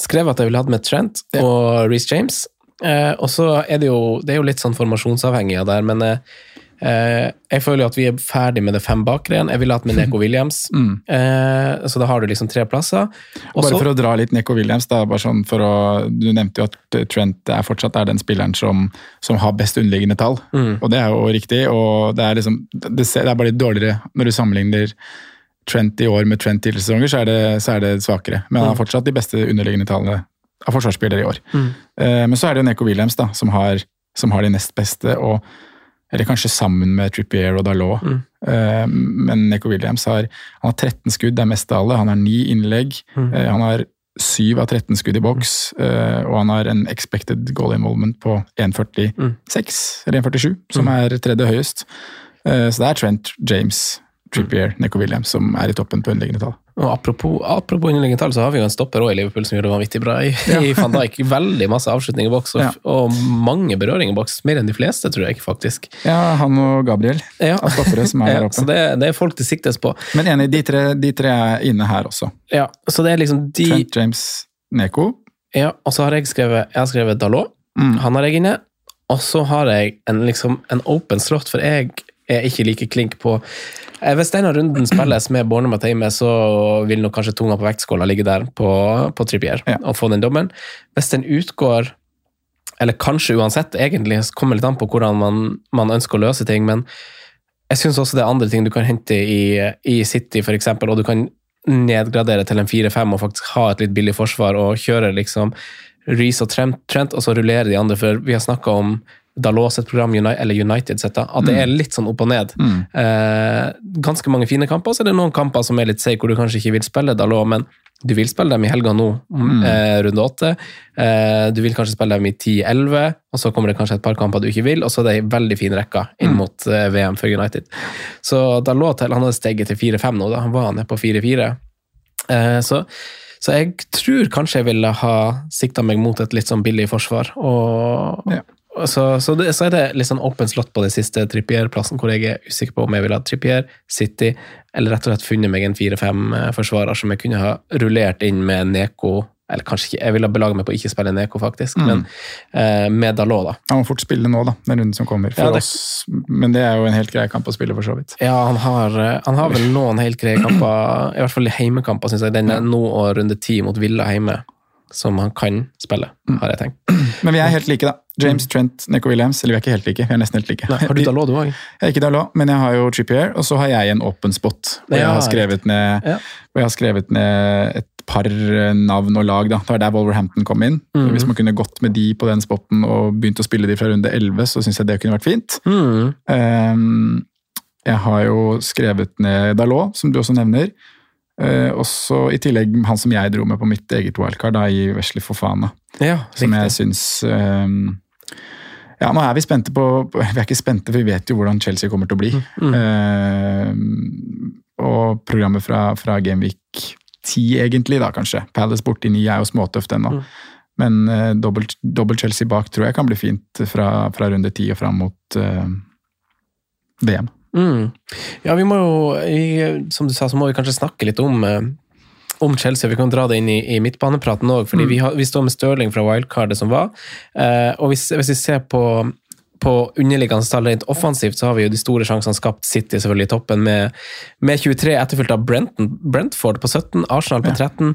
skrevet at jeg ville hatt med Trent og Reece James. Eh, og så er det jo Det er jo litt sånn formasjonsavhengig av det her, men eh, eh, jeg føler jo at vi er ferdig med det fem bakre igjen. Jeg ville hatt med Neko Williams. Eh, så da har du liksom tre plasser. Også, Bare for å dra litt Neko Williams, da, bare sånn for å, du nevnte jo at Trent er fortsatt er den spilleren som, som har best underliggende tall. Og det er jo riktig. og Det er, liksom, det, ser, det er bare litt dårligere når du sammenligner Trent i år med Trent tidligere sesonger, så er, det, så er det svakere. Men han har fortsatt de beste underliggende tallene av forsvarsspillere i år. Eh, men så er det jo Neko Williams da, som har, som har de nest beste. og eller kanskje sammen med Trippier og Dalot. Eh, men Neko Williams har, han har 13 skudd, det er mest av alle. Han har 9 innlegg. Eh, han har 7 av 13 skudd i boks. uh, og han har en expected goal involvement på 1,46 eller 1,47, som er tredje høyest. Så det er Trent, James, Trippier, Neko Williams som er i toppen på underliggende tall. Og apropos, apropos underliggende tall, så har vi jo en stopper også i Liverpool som gjør det vanvittig bra i, i Van Dijk. Veldig masse avslutninger i boks, og, Ja. og mange berøringer i boks. Mer enn de fleste, tror jeg faktisk. Ja, han og Gabriel Ja. er stoppere som er Ja, der så det, det er folk det siktes på. Men enig, de tre, de tre er inne her også. Ja, så det er liksom de Trent, James, Neko. Ja, og så har jeg skrevet, jeg har skrevet Dalot. Mm. Han har jeg inne. Og så har jeg en, liksom, en open slot, for jeg er ikke like klink på Hvis denne runden spilles med Bournemouth hjemme, så vil nok kanskje tunga på vektskåla ligge der på, på Trippier Ja. og få den dommen. Hvis den utgår eller kanskje uansett, egentlig, så kommer det litt an på hvordan man, man ønsker å løse ting, men jeg syns også det er andre ting du kan hente i, i City, f.eks., og du kan nedgradere til en 4-5 og faktisk ha et litt billig forsvar og kjøre liksom Reece og Trent, Trent, og så rullere de andre, for vi har snakka om Dalot sitt program, eller United sitt, at det er litt sånn opp og ned. Eh, ganske mange fine kamper, så er det noen kamper som er litt seige, hvor du kanskje ikke vil spille Dalot, men du vil spille dem i helga nå, eh, runde åtte. Eh, du vil kanskje spille dem i 10-11, og så kommer det kanskje et par kamper du ikke vil, og så er det ei veldig fin rekke inn mot eh, VM for United. Så til, han hadde steget til 4-5 nå, da. han var nede på 4-4. Eh, så, så jeg tror kanskje jeg ville ha sikta meg mot et litt sånn billig forsvar. Og, Ja. Så, så, det, så er det litt sånn åpent slått på den siste Trippier-plassen, hvor jeg er usikker på om jeg ville ha Trippier, City, eller rett og slett funnet meg en 4-5-forsvarer som jeg kunne ha rullert inn med Neko. Eller kanskje ikke, jeg ville belaget meg på å ikke spille Neko, faktisk, men eh, med Dalot, da. Han må fort spille nå, da, den runden som kommer. For Ja, det- oss, men det er jo en helt grei kamp å spille, for så vidt. Ja, han har, eh, han har vel noen helt greie kamper, i hvert fall heimekamper, syns jeg. Den er nå og runde ti mot Villa hjemme, som han kan spille, har jeg tenkt. Men vi er helt like, da. James, Trent, Neko Williams. Eller vi er ikke helt like, vi er nesten helt like. Mm. Nei, har du Dalot, du òg? Jeg er ikke Dalot, men jeg har jo Trippier, og så har jeg en open spot. Hvor jeg Ja, har skrevet ned, Ja. hvor jeg har skrevet ned et par eh, navn og lag. da. Det var der Wolverhampton kom inn. Mhm. Hvis man kunne gått med de på den spotten og begynt å spille de fra runde 11, så syns jeg det kunne vært fint. Mm. Ehm, jeg har jo skrevet ned Dalot, som du også nevner. Eh, også i tillegg han som jeg dro med på mitt eget wildcard, da, i Wesley Fofana. Ja, Som jeg syns um, Ja, nå er vi spente på Vi er ikke spente, for vi vet jo hvordan Chelsea kommer til å bli. Mm. Uh, og programmet fra, fra Gameweek 10, egentlig, da kanskje. Palace borti 9 er jo småtøft ennå. Mm. Men uh, dobbelt Chelsea bak tror jeg kan bli fint fra, fra runde 10 og fram mot VM. Mm. Ja, vi må jo, som du sa, så må vi kanskje snakke litt om, eh, om Chelsea. Vi kan dra det inn i, i midtbanepraten òg, fordi vi, har, vi står med Stirling fra wildcardet som var. Eh, og hvis, hvis vi ser på på underliggende tall rent offensivt, så har vi jo de store sjansene skapt City selvfølgelig i toppen med, med 23, etterfulgt av Brenton, Brentford på 17, Arsenal på 13,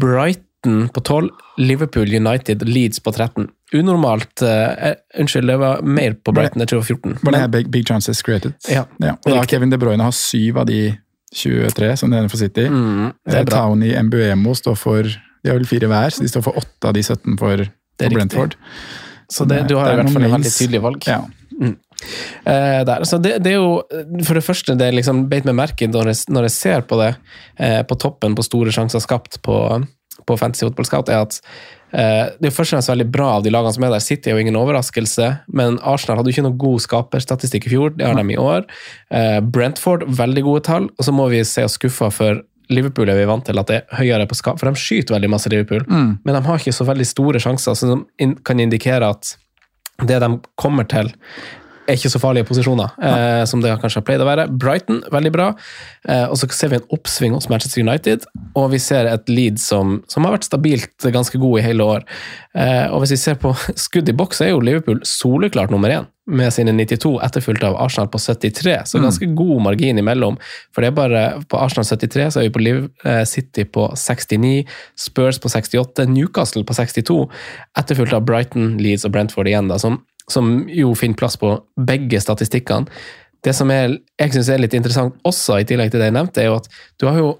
Brighton på 12, Liverpool, United, Leeds på 13. Unormalt uh, Unnskyld, det var mer på Brighton, jeg tror det var 14. Var det Men- her big, big chances created? Ja. Og da. Kevin De Bruyne har syv av de 23 som det er for City. Mm, Eh, er bra. Townie Mbuemo står for De har vel fire hver, så de står for åtte av de 17 for, for. Brentford. Så det, du har i er hvert fall et veldig tydelig valg. Ja. Eh, der. Så det, det er jo For det første, det liksom beit meg merke når, jeg- når jeg ser på det eh, på toppen på store sjanser skapt på, på Fantasy Football Scout, er at eh, det er jo først og fremst veldig bra av de lagene som er der. City er jo ingen overraskelse, men Arsenal hadde jo ikke noe god skaperstatistikk i fjor. Det har de i år. Eh, Brentford, veldig gode tall. Og så må vi se oss skuffa for Liverpool er vi vant til at det er høyere på skap, for de skyter veldig masse Liverpool, men de har ikke så veldig store sjanser, som kan indikere at det de kommer til, er ikke så farlige posisjoner eh, som det kanskje har pleid å være. Brighton, veldig bra. Eh, og så ser vi en oppsving hos Manchester United, og vi ser et lead som, som har vært stabilt ganske god i hele år. Eh, og hvis vi ser på skudd i boks, er jo Liverpool soleklart nummer én med sine 92, etterfulgt av Arsenal på 73, så ganske god margin imellom. For det er bare på Arsenal 73, så er vi på Liv, eh, City på 69, Spurs på 68, Newcastle på 62, etterfulgt av Brighton, Leeds og Brentford igjen, da, som, som jo finner plass på begge statistikkene. Det som er, jeg synes er litt interessant også, i tillegg til det jeg nevnte, er jo at du har jo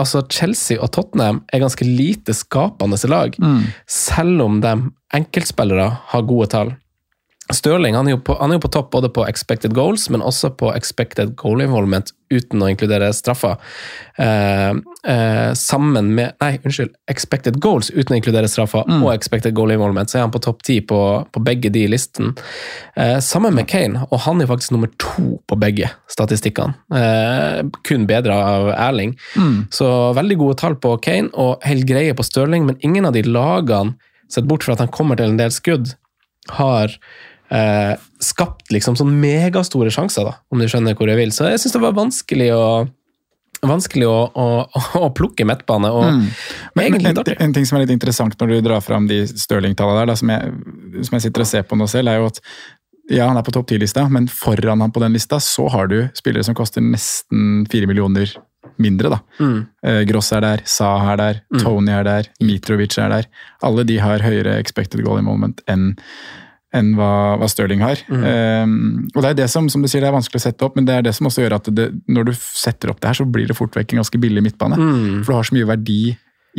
altså Chelsea og Tottenham er ganske lite skapende lag, selv om de enkeltspillere har gode tall. Stirling han er, på, han er jo på topp både på expected goals, men også på expected goal involvement uten å inkludere straffer. Eh, eh, sammen med Nei, unnskyld. Expected goals uten å inkludere straffer og expected goal involvement, så er han på topp ti på, på begge de listene. Eh, sammen med Kane, og han er faktisk nummer to på begge statistikkene. Eh, kun bedre av Erling. Så veldig gode tall på Kane, og helt greie på Stirling, men ingen av de lagene, sett bort fra at han kommer til en del skudd, har eh, skapt liksom sånn megastore sjanser, da, om du skjønner hvor jeg vil. Så jeg syns det var vanskelig å vanskelig å, å, å plukke midtbane. og Men, men en, en ting som er litt interessant når du drar fram de Stirling-tallene der, da, som, jeg, som jeg sitter og ser på nå selv, er jo at ja, han er på topp 10-lista, men foran han på den lista så har du spillere som koster nesten fire millioner mindre. da. Mm. Eh, Gross er der, Sa er der, Tony er der, Mitrovic er der. Alle de har høyere expected goal involvement enn enn hva, hva Stirling har. Mm. Um, og det er det som som du sier, det er vanskelig å sette opp, men det er det som også gjør at det, når du setter opp det her, så blir det fort vekk en ganske billig midtbane. Mm. For du har så mye verdi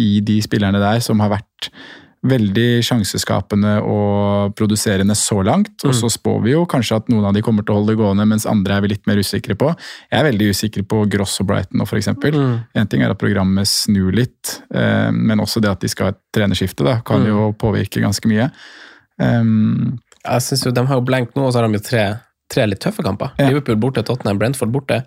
i de spillerne der som har vært veldig sjanseskapende og produserende så langt. Og så spår vi jo kanskje at noen av de kommer til å holde det gående, mens andre er vi litt mer usikre på. Jeg er veldig usikker på Gross og Brighton nå, f.eks. Mm. En ting er at programmet snur litt, eh, men også det at de skal ha et trenerskifte, da, kan jo påvirke ganske mye. Um, Jeg synes jo De har jo blank nå, og så har de jo tre, tre litt tøffe kamper. Ja. Liverpool borte, Tottenham, Brentford borte.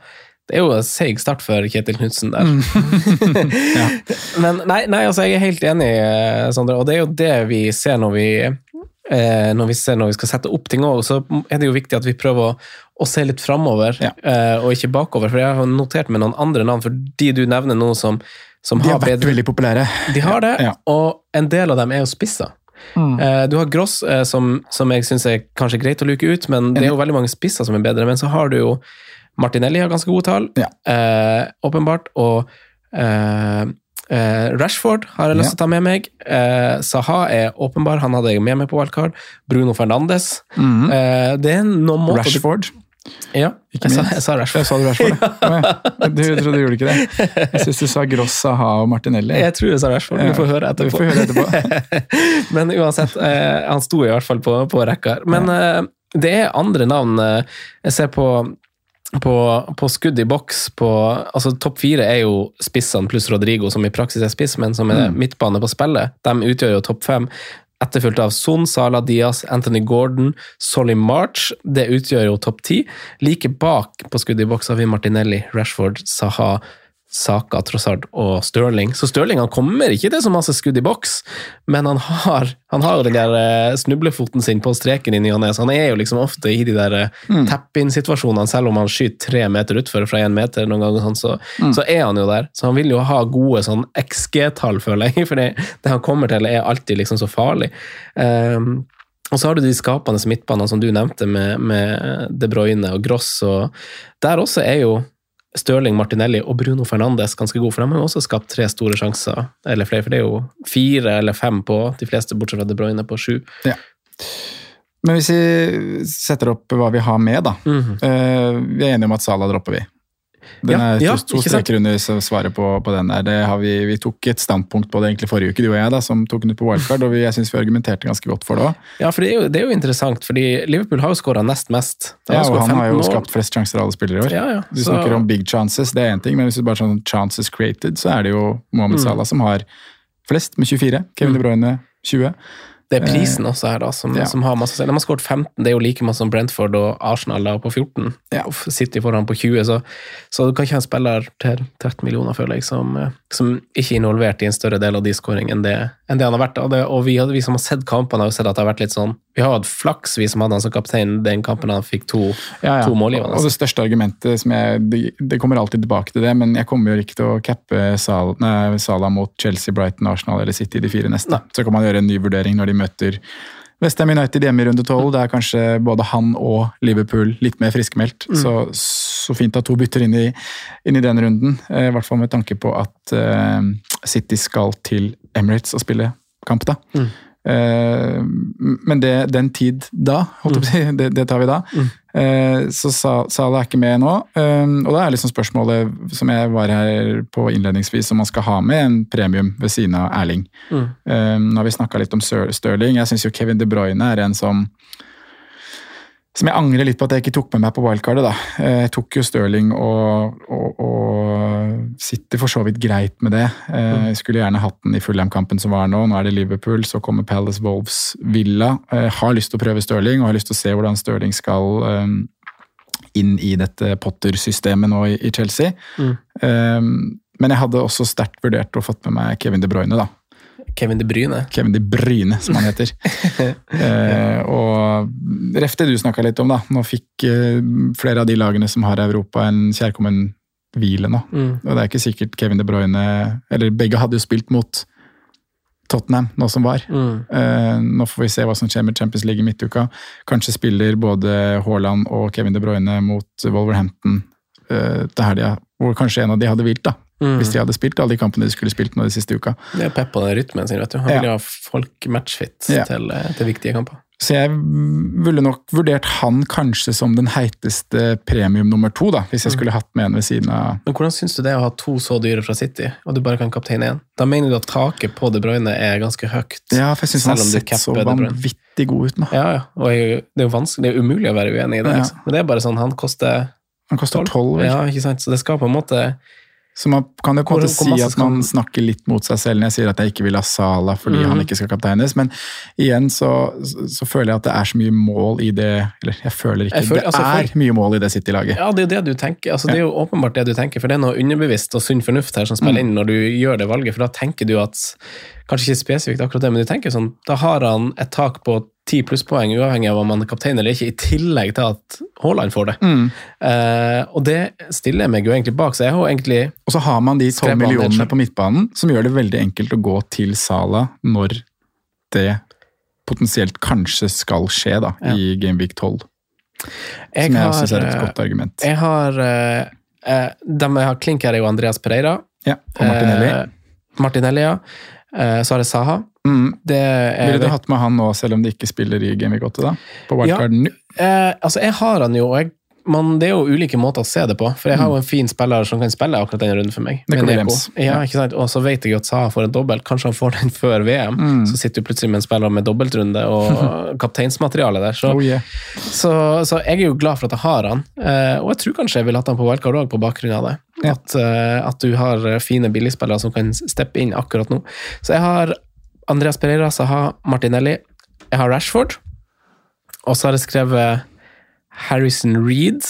Det er jo en seig start for Kjetil Knutsen der. Men nei, nei, altså jeg er helt enig, eh, Sondre, og det er jo det vi ser når vi eh, når vi ser når vi skal sette opp ting òg, så er det jo viktig at vi prøver å, å se litt framover, Ja. eh, og ikke bakover. For jeg har notert med noen andre navn, for de du nevner nå som, som de har har vært bedre veldig populære. De har det, Ja. og en del av dem er jo spisser. Eh, Du har Gross, eh, som, som jeg syns er kanskje greit å luke ut, men det er jo veldig mange spisser som er bedre. Men så har du jo Martinelli har ganske gode tall, Ja. eh, åpenbart. Og eh, eh, Rashford har jeg lyst til å ta med meg. Eh, Saha er åpenbar, han hadde jeg med meg på wildcard. Bruno Fernandes. eh, det er noen måter du- Rashford. Ja, Ikke jeg sa, jeg sa Rashford. Jeg sa du Rashford. Du trodde du gjorde ikke det. Jeg syns du sa Gross, Saha og Martinelli. Jeg tror jeg sa Rashford, du får høre etterpå. Får høre etterpå. Men uansett, eh, han sto i hvert fall på, på rekka. Men eh, det er andre navn. Eh, jeg ser på, på, på skudd i boks på altså Topp fire er jo spissene pluss Rodrigo, som i praksis er spiss, men som er midtbane på spillet. De utgjør jo topp fem. Etterfulgt av Son, Salah Diaz, Anthony Gordon, Solly March. Det utgjør jo topp ti. Like bak på skudd i boks har vi Martinelli, Rashford, Saha, Saka, Trossard og Stirling. Så Stirling han kommer ikke til så masse skudd i boks, men han har, han har den der eh, snublefoten sin på streken i ny og ne, så han er jo liksom ofte i de der mm. tap-in-situasjonene, selv om han skyter tre meter utfor fra én meter noen ganger, sånn, så, så er han jo der. Så han vil jo ha gode sånn XG-tall, føler jeg, for det, det han kommer til er alltid liksom så farlig. Um, Og så har du de skapende midtbanene som du nevnte, med, med De Bruyne og Gross. og Der også er jo Stirling, Martinelli og Bruno Fernandes ganske gode, for de har også skapt tre store sjanser. Eller flere, for det er jo fire eller fem på de fleste, bortsett fra De Bruyne på sju. Ja. Men hvis vi setter opp hva vi har med, da. Eh, vi er enige om at Salah dropper vi. Den er ja, to, to streker under svaret på, på den der. Det har vi, vi tok et standpunkt på det egentlig forrige uke, du og jeg, da, som tok den ut på wildcard, og vi, jeg syns vi argumenterte ganske godt for det òg. Ja, for det er, jo, det er jo interessant, fordi Liverpool har jo skåra nest mest. Ja, og han har jo skapt flest sjanser av alle spillere i år. Ja, ja. Du Så- snakker om big chances, det er én ting, men hvis du bare sånn chances created, så er det jo Mm. Mohammed Salah som har flest, med 24. Kevin De Bruyne 20. Det er prisen også her, da, som, ja. som har masse si. De har skåret 15, det er jo like masse som Brentford og Arsenal da, på 14. Ja. Sitter City foran på 20, så, så du kan ikke ha en spiller til 13 millioner, føler jeg, som, eh, som ikke er involvert i en større del av de skåringene enn det, enn det han har vært. Og, det, og vi, vi som har sett kampene, har jo sett at det har vært litt sånn Vi har hatt flaks, vi som hadde han som kaptein den kampen han fikk to, Ja, ja. to målgivende. Og det største argumentet som jeg det, det kommer alltid tilbake til det, men jeg kommer jo ikke til å cappe Sal, nei, Salah mot Chelsea, Brighton, Arsenal eller City de fire neste. Så kan man gjøre en ny vurdering når de møter Westham United hjemme i runde tolv. Det er kanskje både han og Liverpool litt mer friskmeldt. Så, så fint at to bytter inn i, inn i den runden. Eh, I hvert fall med tanke på at uh, City skal til Emirates og spille kamp, da. Eh, men det, den tid da, holdt jeg på å si, det, det tar vi da. Eh, så Sa- Salah er ikke med nå. Eh, og da er liksom spørsmålet som jeg var her på innledningsvis, om man skal ha med en premium ved siden av Erling. Eh, nå har vi snakka litt om Stirling. Jeg syns jo Kevin De Bruyne er en som som jeg angrer litt på at jeg ikke tok med meg på wildcardet. da. Eh, Jeg tok jo Stirling og, og, og sitter for så vidt greit med det. Eh, Jeg skulle gjerne hatt den i Fulham-kampen som var nå. Nå er det Liverpool, så kommer Palace Wolves Villa. Jeg har lyst til å prøve Stirling og har lyst til å se hvordan Stirling skal eh, inn i dette Potter-systemet nå i, i Chelsea. Mm. Men jeg hadde også sterkt vurdert å fått med meg Kevin De Bruyne, da. Kevin De Bryne. Kevin De Bryne, som han heter. eh, og ref det du snakka litt om, da. Nå fikk eh, flere av de lagene som har Europa, en kjærkommen hvile nå. Mm. Og det er ikke sikkert Kevin De Bruyne Eller begge hadde jo spilt mot Tottenham nå som var. Mm. Eh, nå får vi se hva som skjer med Champions League i midtuka. Kanskje spiller både Haaland og Kevin De Bruyne mot Wolverhampton eh, til helga, hvor kanskje en av de hadde hvilt, da. Mm. Hvis de hadde spilt alle de kampene de skulle spilt nå de siste uka. Det er Pep på den rytmen sin, vet du. Han Ja. vil ha folk matchfit Ja. til, eh, til viktige kamper. Så jeg ville nok vurdert han kanskje som den heiteste premium nummer to, da, hvis jeg skulle hatt med en ved siden av Men hvordan syns du det er å ha to så dyre fra City, og du bare kan kapteine én? Da mener du at taket på De Bruyne er ganske høyt? Ja, for jeg syns han har sett så vanvittig god ut nå. Ja, ja. Og jeg, det er jo vanskelig, det er umulig å være uenig i det. Ja. Liksom. Men det er bare sånn, han koster Han koster tolv. Ja, ikke sant? Så det skal på en måte Så man kan jo på en måte si at man snakker litt mot seg selv når jeg sier at jeg ikke vil ha Sala fordi mm. han ikke skal kapteines, men igjen så, så føler jeg at det er så mye mål i det Eller jeg føler ikke Jeg føler- altså, Det er mye mål i det City-laget. Ja, det er jo det du tenker. Altså, Det er jo åpenbart det du tenker, for det er noe underbevisst og sunn fornuft her som spiller Mm. inn når du gjør det valget, for da tenker du at Kanskje ikke spesifikt akkurat det, men du tenker sånn Da har han et tak på ti plusspoeng, uavhengig av om han er kaptein eller ikke, i tillegg til at Haaland får det. Mm. Uh, og det stiller jeg meg jo egentlig bak, så jeg har jo egentlig Og så har man de tolv millionene på midtbanen, som gjør det veldig enkelt å gå til Sala når det potensielt kanskje skal skje da, i Gameweek 12. Jeg som jeg har, synes er et eh, godt argument. Jeg har uh, uh, De jeg har klink her, er jo Andreas Pereira. Ja, og Martinelli. Martinelli, ja. Eh, så har jeg Saha. Mm. Det er, Ville du hatt med han nå, selv om de ikke spiller i Gameweek 8? da? På wildcarden ja, Eh, altså, jeg har han jo, og jeg, man, det er jo ulike måter å se det på. For jeg har jo en fin spiller som kan spille akkurat denne runden for meg. Ja, ikke sant? Og så vet jeg jo at Saha får en dobbelt. Kanskje han får den før VM. Mm. Så sitter du plutselig med en spiller med dobbeltrunde og kapteinsmateriale der. Så, Oh, yeah. så, så jeg er jo glad for at jeg har han. Eh, og jeg tror kanskje jeg ville hatt han på wildcard òg, på bakgrunn av det. Ja. At, eh, at du har fine billigspillere som kan steppe inn akkurat nå. Så jeg har Andreas Pereira, Saha, Martinelli. Jeg har Rashford. Og så har jeg skrevet Harrison Reed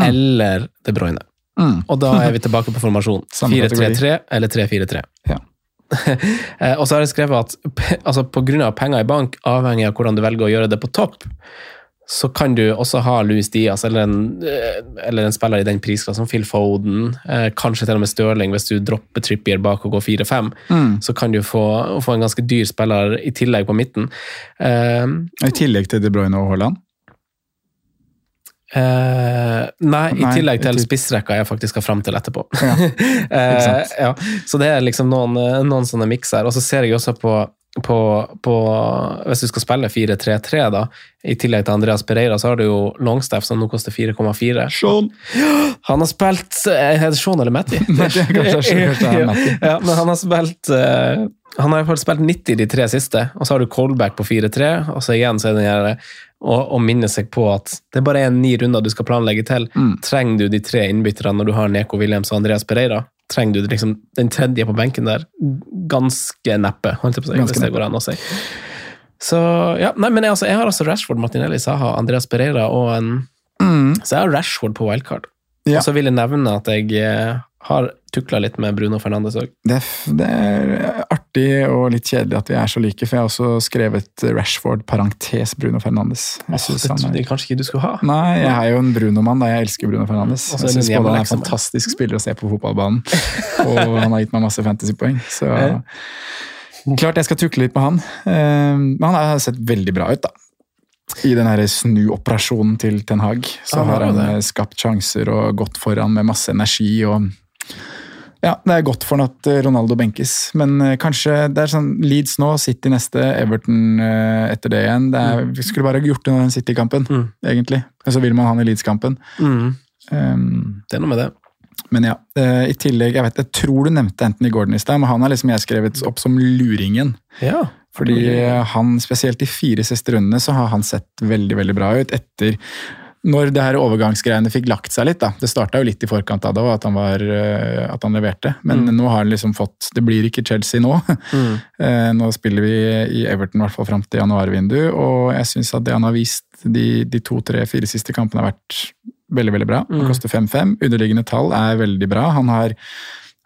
eller De Bruyne. Mm. Og da er vi tilbake på formasjon. 4-3-3 eller 3-4-3. Ja. Eh, og så har jeg skrevet at altså av penger i bank, avhengig av hvordan du velger å gjøre det på topp, så kan du også ha Louis Diaz eller en, eh, eller en spiller i den prisklassen som Phil Foden, eh, kanskje til og med Stirling hvis du dropper Trippier bak og går 4-5. Så kan du få, få en ganske dyr spiller i tillegg på midten. Eh, I tillegg til De Bruyne og Haaland. Eh, nei, i tillegg til spissrekka jeg faktisk skal fram til etterpå. Ja, uh, ja. Så det er liksom noen, noen sånne mikser. Og så ser jeg også på, på, på Hvis du skal spille 4-3-3, da, i tillegg til Andreas Pereira, så har du jo Longstaff, som nå koster 4,4. Sean! Han har spilt eh, Er det Sean eller er Matty. ja, men han har spilt uh, han har i hvert fall spilt 90 de tre siste, og så har du callback på 4-3. Og så igjen så er det den å, å minne seg på at det bare er ni runder du skal planlegge til. Mm. Trenger du de tre innbytterne når du har Neko Williams og Andreas Pereira? Trenger du liksom den tredje på benken der? Ganske neppe, holdt jeg på å si, Ganske det går an å si. Så, ja, nei, men jeg, altså, jeg har altså Rashford, Martinelli, Saha, Andreas Pereira og en Så jeg har Rashford på wildcard. Ja. Og så vil jeg nevne at jeg eh, har tukla litt med Bruno Fernandes òg. Det, det er artig og litt kjedelig at vi er så like, for jeg har også skrevet Rashford parentes Bruno Fernandes. Jeg Det synes trodde jeg kanskje ikke du skulle ha. Nei, jeg er jo en Bruno-mann, da. Jeg elsker Bruno Fernandes. Også Jeg det syns både han er en fantastisk spiller å se på fotballbanen, og han har gitt meg masse fantasypoeng. Så klart jeg skal tukle litt med han. Eh, Men han har sett veldig bra ut, da. I den snuoperasjonen til Ten Hag så Han har har han det. eh, skapt sjanser og gått foran med masse energi. og ja, Det er godt for han at eh, Ronaldo benkes, men eh, kanskje det er sånn Leeds nå, City neste, Everton eh, etter det igjen. Det er, vi skulle bare gjort det i den City-kampen, Mm. egentlig. Og så vil man ha han i Leeds-kampen. Mm, Um, det er noe med det. men ja, i tillegg, jeg vet, jeg tror du nevnte Anthony Gordon i stad, men han har liksom jeg skrevet opp som luringen. Ja. Fordi han, spesielt de fire siste rundene, så har han sett veldig, veldig bra ut etter når det her overgangsgreiene fikk lagt seg litt. da. Det starta jo litt i forkant av det, at han, var, eh, at han leverte. Men nå har han liksom fått Det blir ikke Chelsea nå. Mm. Eh, Nå spiller vi i Everton i hvert fall fram til januarvindu, og jeg syns at det han har vist de, de to, tre, fire siste kampene, har vært veldig veldig bra. Han koster 5-5. Underliggende tall er veldig bra. Han har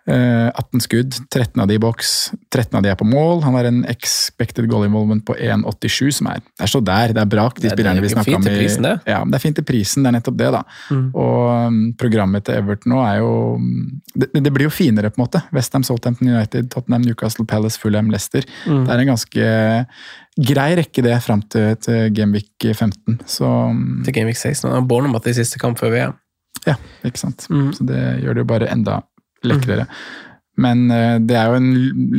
18 skudd, 13 av de i boks, 13 av de er på mål. Han har en expected goal involvement på 1,87, som er Det er så der, det er brak, De Det er- spillerne vi det er snakka fint til prisen, det. Ja, det er fint til prisen, det er nettopp det, da. Mm. Og um, programmet til Everton nå er jo det, det blir jo finere, på en måte. Westham, Southampton United, Tottenham, Newcastle Palace, Fulham, Leicester. Mm. Det er en ganske grei rekke, det, fram til, til Gameweek 15. Så um, Til Gameweek 16. Han har Bournemouth i siste kamp før VM. ja, ikke sant. Mm. Så det gjør det jo bare enda lekrere. Men eh, det er jo en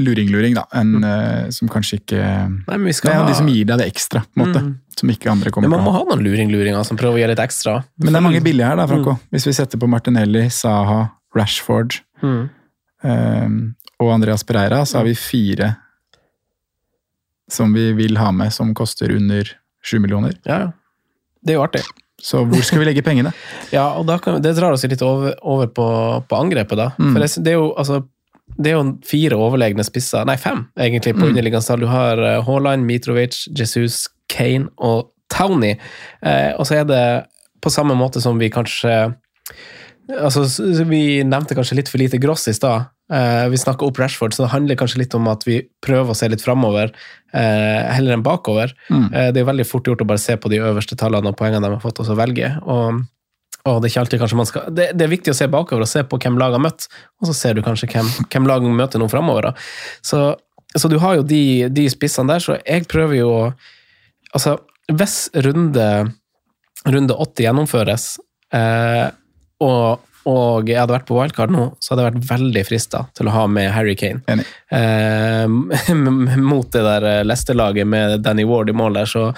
luring-luring, da. En eh, som kanskje ikke Nei, men vi Det er ha de som gir deg det ekstra, på en måte. Mm. Som ikke andre kommer til man ha. Man må ha. noen luring-luringer som prøver å gjøre litt ekstra. Men det er mange billige her, da, Franco. Hvis vi setter på Martinelli, Saha, Rashford Mm. eh, og Andreas Pereira, så har vi fire som vi vil ha med, som koster under sju millioner. Ja, ja. Det er jo artig. Så hvor skal vi legge pengene? Ja, og kan, det drar oss litt over, over på, på angrepet, da. Mm. For det, det er jo altså det er jo fire overlegne spisser, nei fem egentlig, på Mm. underliggende tall. Du har eh, Haaland, Mitrovic, Jesus, Kane og Townie. Eh, og så er det på samme måte som vi kanskje Altså, Vi nevnte kanskje litt for lite Gross i stad. Uh, vi snakka opp Rashford, så det handler kanskje litt om at vi prøver å se litt framover uh, heller enn bakover. Mm. Uh, det er veldig fort gjort å bare se på de øverste tallene og poengene de har fått, og så velge. Og, og det er ikke alltid kanskje man skal det, det er viktig å se bakover og se på hvem lag har møtt, og så ser du kanskje hvem, hvem lag møter nå framover. Så, så du har jo de, de spissene der, så jeg prøver jo å Altså, hvis runde, runde 80 gjennomføres, eh, og, og jeg hadde vært på wildcard nå, så hadde jeg vært veldig frista til å ha med Harry Kane. Eh, mot det der Leicester-laget med Danny Ward i mål der, så,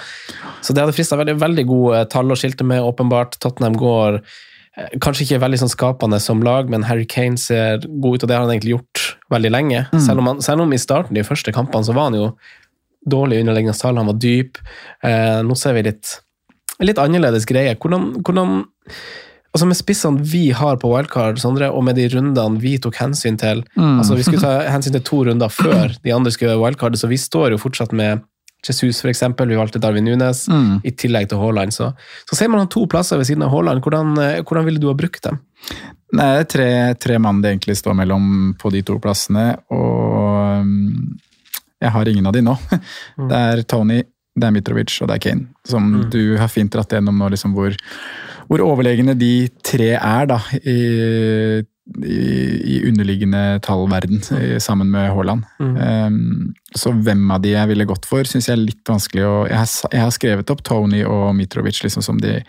så det hadde frista veldig, veldig gode tall å skilte med, åpenbart. Tottenham går eh, kanskje ikke veldig sånn skapende som lag, men Harry Kane ser god ut, og det har han egentlig gjort veldig lenge. Selv, om han, selv om i starten, de første kampene, så var han jo dårlig underliggende tall, han var dyp. Eh, nå ser vi litt, litt annerledes greie. Hvordan, hvordan Altså Med spissene vi har på wildcard, Sondre, og med de rundene vi tok hensyn til altså Vi skulle ta hensyn til to runder før de andre skulle gjøre wildcard, så vi står jo fortsatt med Jesus, eksempel. Vi valgte Darwin Nunes Mm. i tillegg til Haaland. Så, så ser man han to plasser ved siden av Haaland. Hvordan, eh, hvordan ville du ha brukt dem? Nei, det er tre, tre mann det egentlig står mellom på de to plassene, og um, jeg har ingen av de nå. Det er Tony, det er Mitrovic og det er Kane. Som du har fint dratt gjennom nå, liksom hvor, hvor overlegne de tre er da, i, i, i underliggende tallverden i- sammen med Haaland. Um, så hvem av de jeg ville gått for, syns jeg er litt vanskelig å jeg har, jeg har skrevet opp Tony og Mitrovic liksom som de,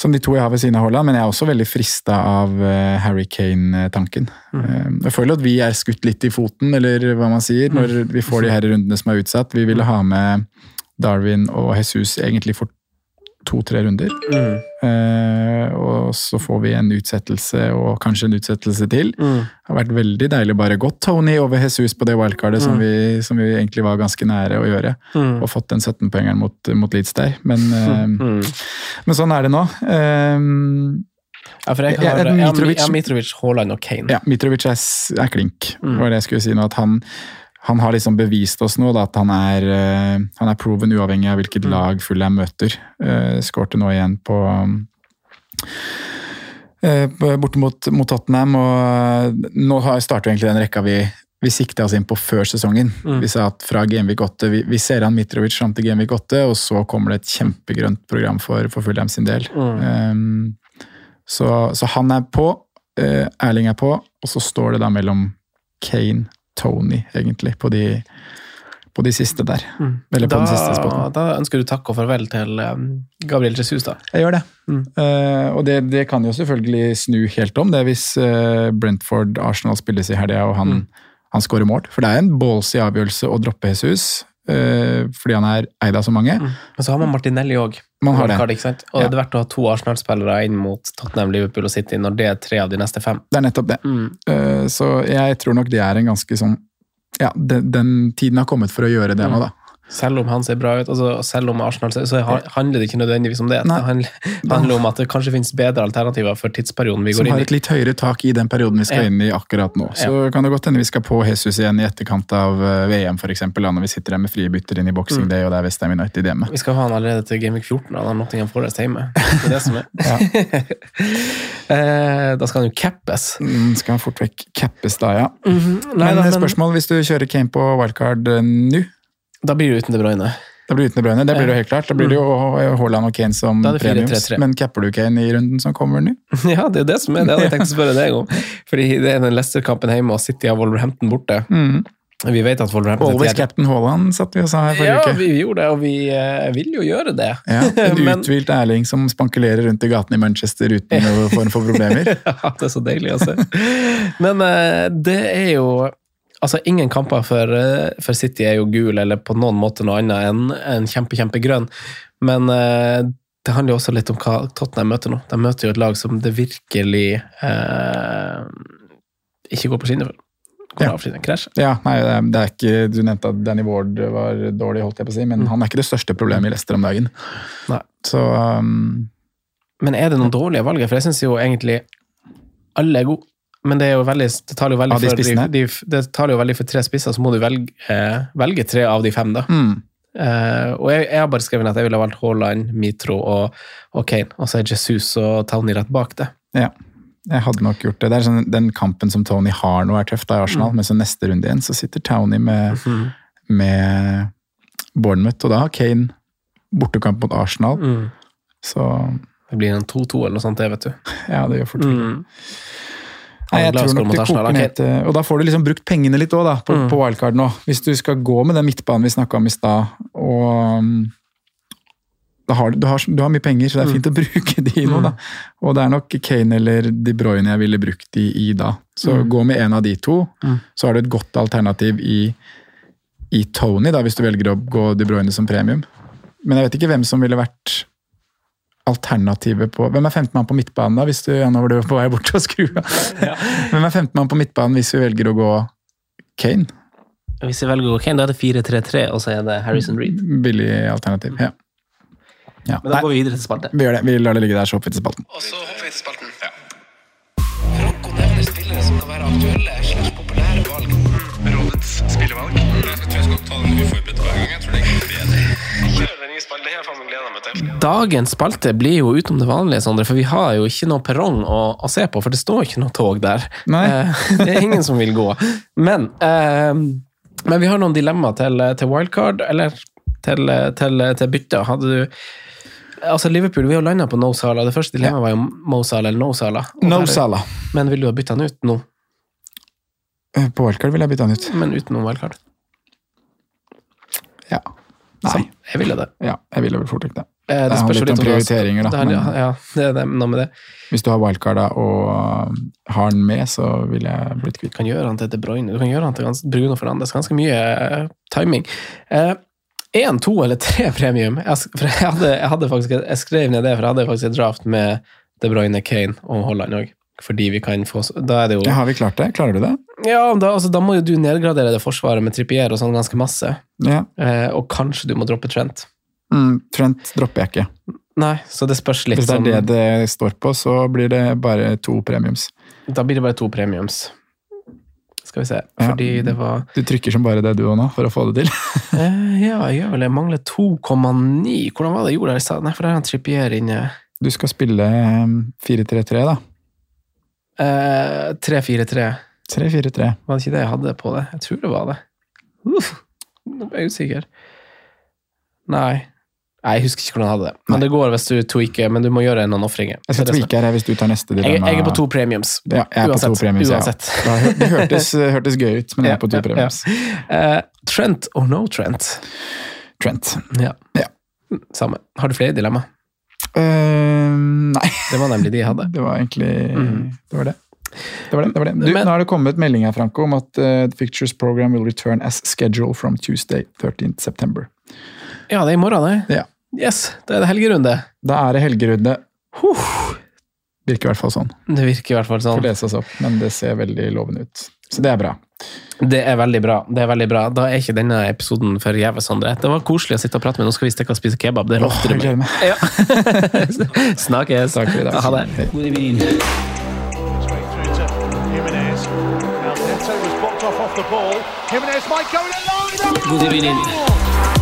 som de to jeg har ved siden av Haaland, men jeg er også veldig frista av uh, Harry Kane-tanken. Um, jeg føler at vi er skutt litt i foten, eller hva man sier, når vi får de her rundene som er utsatt. Vi ville ha med Darwin og Jesus egentlig for to-tre runder. Eh, og så får vi en utsettelse og kanskje en utsettelse til. Det har vært veldig deilig å bare gått Tony over Jesus på det wildcardet som, vi, som vi egentlig var ganske nære å gjøre. Og fått den 17-poengeren mot, mot Leeds der. Men, eh, men sånn er det nå. Eh, Ja, for jeg, kan jeg, Mitrovic- jeg Mitrovic, Haaland og Kane. ja, Mitrovic er, er klink, var det jeg skulle si nå. At han, han har liksom bevist oss nå da, at han er, eh, han er proven uavhengig av hvilket lag Fulham møter. Uh, Skårte nå igjen på uh, borte mot, mot Tottenham, og nå starter egentlig den rekka vi vi sikta oss inn på før sesongen. Vi sa at fra Gameweek 8 vi, vi ser han Mitrovic fram til Gameweek 8, og så kommer det et kjempegrønt program for, for Fulham sin del. Um, så, så han er på, uh, Erling er på, og så står det da mellom Kane, Tony, egentlig, på de, på de siste der. Eller på Da, den siste spotten. da ønsker du takk og farvel til um, Gabriel Jesus, da. Jeg gjør det. Eh, og det, det kan jo selvfølgelig snu helt om, det hvis uh, Brentford-Arsenal spilles i helga og han, han skårer mål. For det er en ballsy avgjørelse å droppe Jesus, fordi han er eid av så mange. Men så har man Martinelli òg. Man har det. Og Ja. det er verdt å ha to Arsenal-spillere inn mot Tottenham, Liverpool og City når det er tre av de neste fem. Det er nettopp det. Eh, så jeg tror nok det er en ganske sånn Ja, den, den tiden har kommet for å gjøre det nå, da. Selv om han ser bra ut, altså selv om Arsenal ser så handler det ikke nødvendigvis om det. Nei. Det handler, handler om at det kanskje finnes bedre alternativer for tidsperioden vi går inn i. Som har et litt høyere tak i den perioden vi skal Ja. inn i akkurat nå. Så kan det godt hende vi skal på Jesus igjen i etterkant av eh, VM, f.eks. Når vi sitter der med frie bytter inn i Boxing Day, og det er Westham United hjemme. Vi skal ha han allerede til Gameweek 14. Han har Nottingham Forest hjemme. Det er det som er. Eh, da skal han jo cappes. Mm, skal fort vekk cappes da, ja. Nei, Men, da, men, spørsmål hvis du kjører Kane på wildcard eh, nå? Da blir det uten De Bruyne. Da blir det uten De Bruyne. Det blir det jo helt klart. Da blir det jo eh, Haaland og Kane som Mm. Premiums. 4-3-3. Men capper du Kane i runden som kommer nå? Ja, det er jo det som er det hadde jeg tenkt å spørre deg om. Fordi det er den Leicester-kampen hjemme, og City har Wolverhampton borte. Vi vet at Wolverhampton er Always Captain Haaland satt vi og sa her forrige Ja, uke. Ja, vi gjorde det, og vi eh, vil jo gjøre det. Ja, en Men- uthvilt Erling som spankulerer rundt i gatene i Manchester uten noen form for problemer. Ja, det er så deilig å se. Men eh, det er jo Altså, ingen kamper for, eh, for City er jo gul, eller på noen måte noe annet enn en kjempe, kjempegrønn. Men eh, det handler jo også litt om hva Tottenham møter nå. De møter jo et lag som det virkelig eh, ikke går på skinner for. Ja. Ja, nei, det er- ikke, Du nevnte at Danny Ward var dårlig, holdt jeg på å si, men han er ikke det største problemet i Leicester om dagen. Nei. Så um, Men er det noen dårlige valg? For jeg syns jo egentlig alle er gode. Men det, veldig, det jo veldig de for de, det taler jo veldig for tre spisser, så må du velge, eh, velge tre av de fem, da. mm, Eh, og jeg, jeg har bare skrevet at jeg ville valgt Haaland, Mitro og, og Kane. Og så er Jesus og Tony rett bak det. ja. Jeg hadde nok gjort det. det er sånn, den kampen som Tony har nå, er tøff da i Arsenal, men så neste runde igjen så sitter Tony med, med Bournemouth, og da har Kane bortekamp mot Arsenal. Så Det blir en 2-2 eller noe sånt, det, vet du. ja, det gjør fort Mm. Nei, jeg tror nok det koker ned til Og da får du liksom brukt pengene litt òg, på, på wildcard nå. Hvis du skal gå med den midtbanen vi snakka om i stad, og um, har, du, du, har, du har mye penger, så det er fint å bruke de nå, da. Og det er nok Kane eller De Bruyne jeg ville brukt de i da. Så gå med en av de to, så har du et godt alternativ i, i Tony, da, hvis du velger å gå De Bruyne som premium. Men jeg vet ikke hvem som ville vært alternativet på Hvem er 15 mann på midtbanen, da, hvis du ja, nå var du på vei bort og skru av? Hvem er 15 mann på midtbanen hvis vi velger å gå Kane? Hvis vi velger å gå Kane, da er det 4-3-3, og så er det Harrison Reed. Billig alternativ. Ja. ja. Men da Nei, går vi videre til spalte. vi gjør det. Vi lar det ligge der, så hopper vi til spalten. Og så hopper vi til spalten. Franco nevner spillere som kan være aktuelle slags populære valg. Rådets spillevalg. Jeg tror jeg skal ta den uforberedt Dagens spalte blir jo utenom det vanlige, Sondre, for vi har jo ikke noe perrong å, å se på, for det står ikke noe tog der. Nei. Eh, det er ingen som vil gå. Men, eh, men vi har noen dilemmaer til, til wildcard, eller til, til, til bytte. Hadde du Altså, Liverpool vi har landa på no Salah. Det første dilemmaet var jo Mo Salah eller no Salah. No Salah. Men vil du ha bytta han ut nå? Eh, På wildcard vil jeg bytte han ut. Men uten noen wildcard? Ja. Nei. Sam- Jeg ville det. Ja, jeg ville vel fort ikke det. Eh, Det det handler litt om prioriteringer, da, Det er, men- Ja, det er det, noe med det. Hvis du har wildcarda og um, har den med, så ville jeg blitt kvitt Du kan gjøre han til De Bruyne, du kan gjøre han til Bruno Fernandes. Ganske mye eh, timing. Én, to eller tre premium? Jeg, jeg, hadde, jeg, hadde faktisk, jeg skrev ned det, for jeg hadde faktisk et draft med De Bruyne, Kane og Holland òg. Fordi vi kan få Da er det jo Ja, har vi klart det? Klarer du det? Ja, da, altså, da må jo du nedgradere det forsvaret med Trippier og sånn ganske masse. Ja. Eh, og kanskje du må droppe Trent. Mm, Trent dropper jeg ikke. Nei, så det spørs litt Hvis det er sånn det det står på, så blir det bare to premiums. Da blir det bare to premiums. Skal vi se, Ja. fordi det var Du trykker som bare det du òg nå, for å få det til. Eh, ja, jeg gjør vel det. Jeg mangler 2,9. Hvordan var det jeg gjorde? Nei, for der er han Trippier inne. Du skal spille um, 4-3-3, da. Eh, 3-4-3. 3-4-3. Var det ikke det jeg hadde på det? Jeg tror det var det. Uff, nå ble jeg usikker. Nei. Nei, Jeg husker ikke hvordan jeg hadde det. Men det går hvis du tweaker, men du må gjøre noen ofringer. Jeg skal tweake her hvis du tar neste dilemma. jeg er på to premiums. Ja, jeg er på to premiums, uansett. Ja. Det hørtes, hørtes gøy ut, men jeg er på to Ja, premiums. Eh, Trent or no Trent? Trent. Ja. Ja. Samme. Har du flere dilemma? Eh, nei, Det var nemlig de jeg hadde. det var egentlig mm. Det var det. Det var det, det var det. Du, Men- nå har det kommet melding her, Franco, om at uh, the Fictures program will return as schedule from Tuesday 13th September. Ja, det er i morgen, det. Ja. Yes, da er det helgerunde. Da er det helgerunde. Virker i hvert fall sånn. Det virker i hvert fall Får sånn. lese oss opp, men det ser veldig lovende ut. Så det er bra. Det er veldig bra. det er veldig bra. Da er ikke denne episoden forgjeves, Sondre. Det var koselig å sitte og prate med Nå skal vi stikke og spise kebab. Det lovte du meg. Ja. Snakkes. Takk for i dag. Ha det. God evening.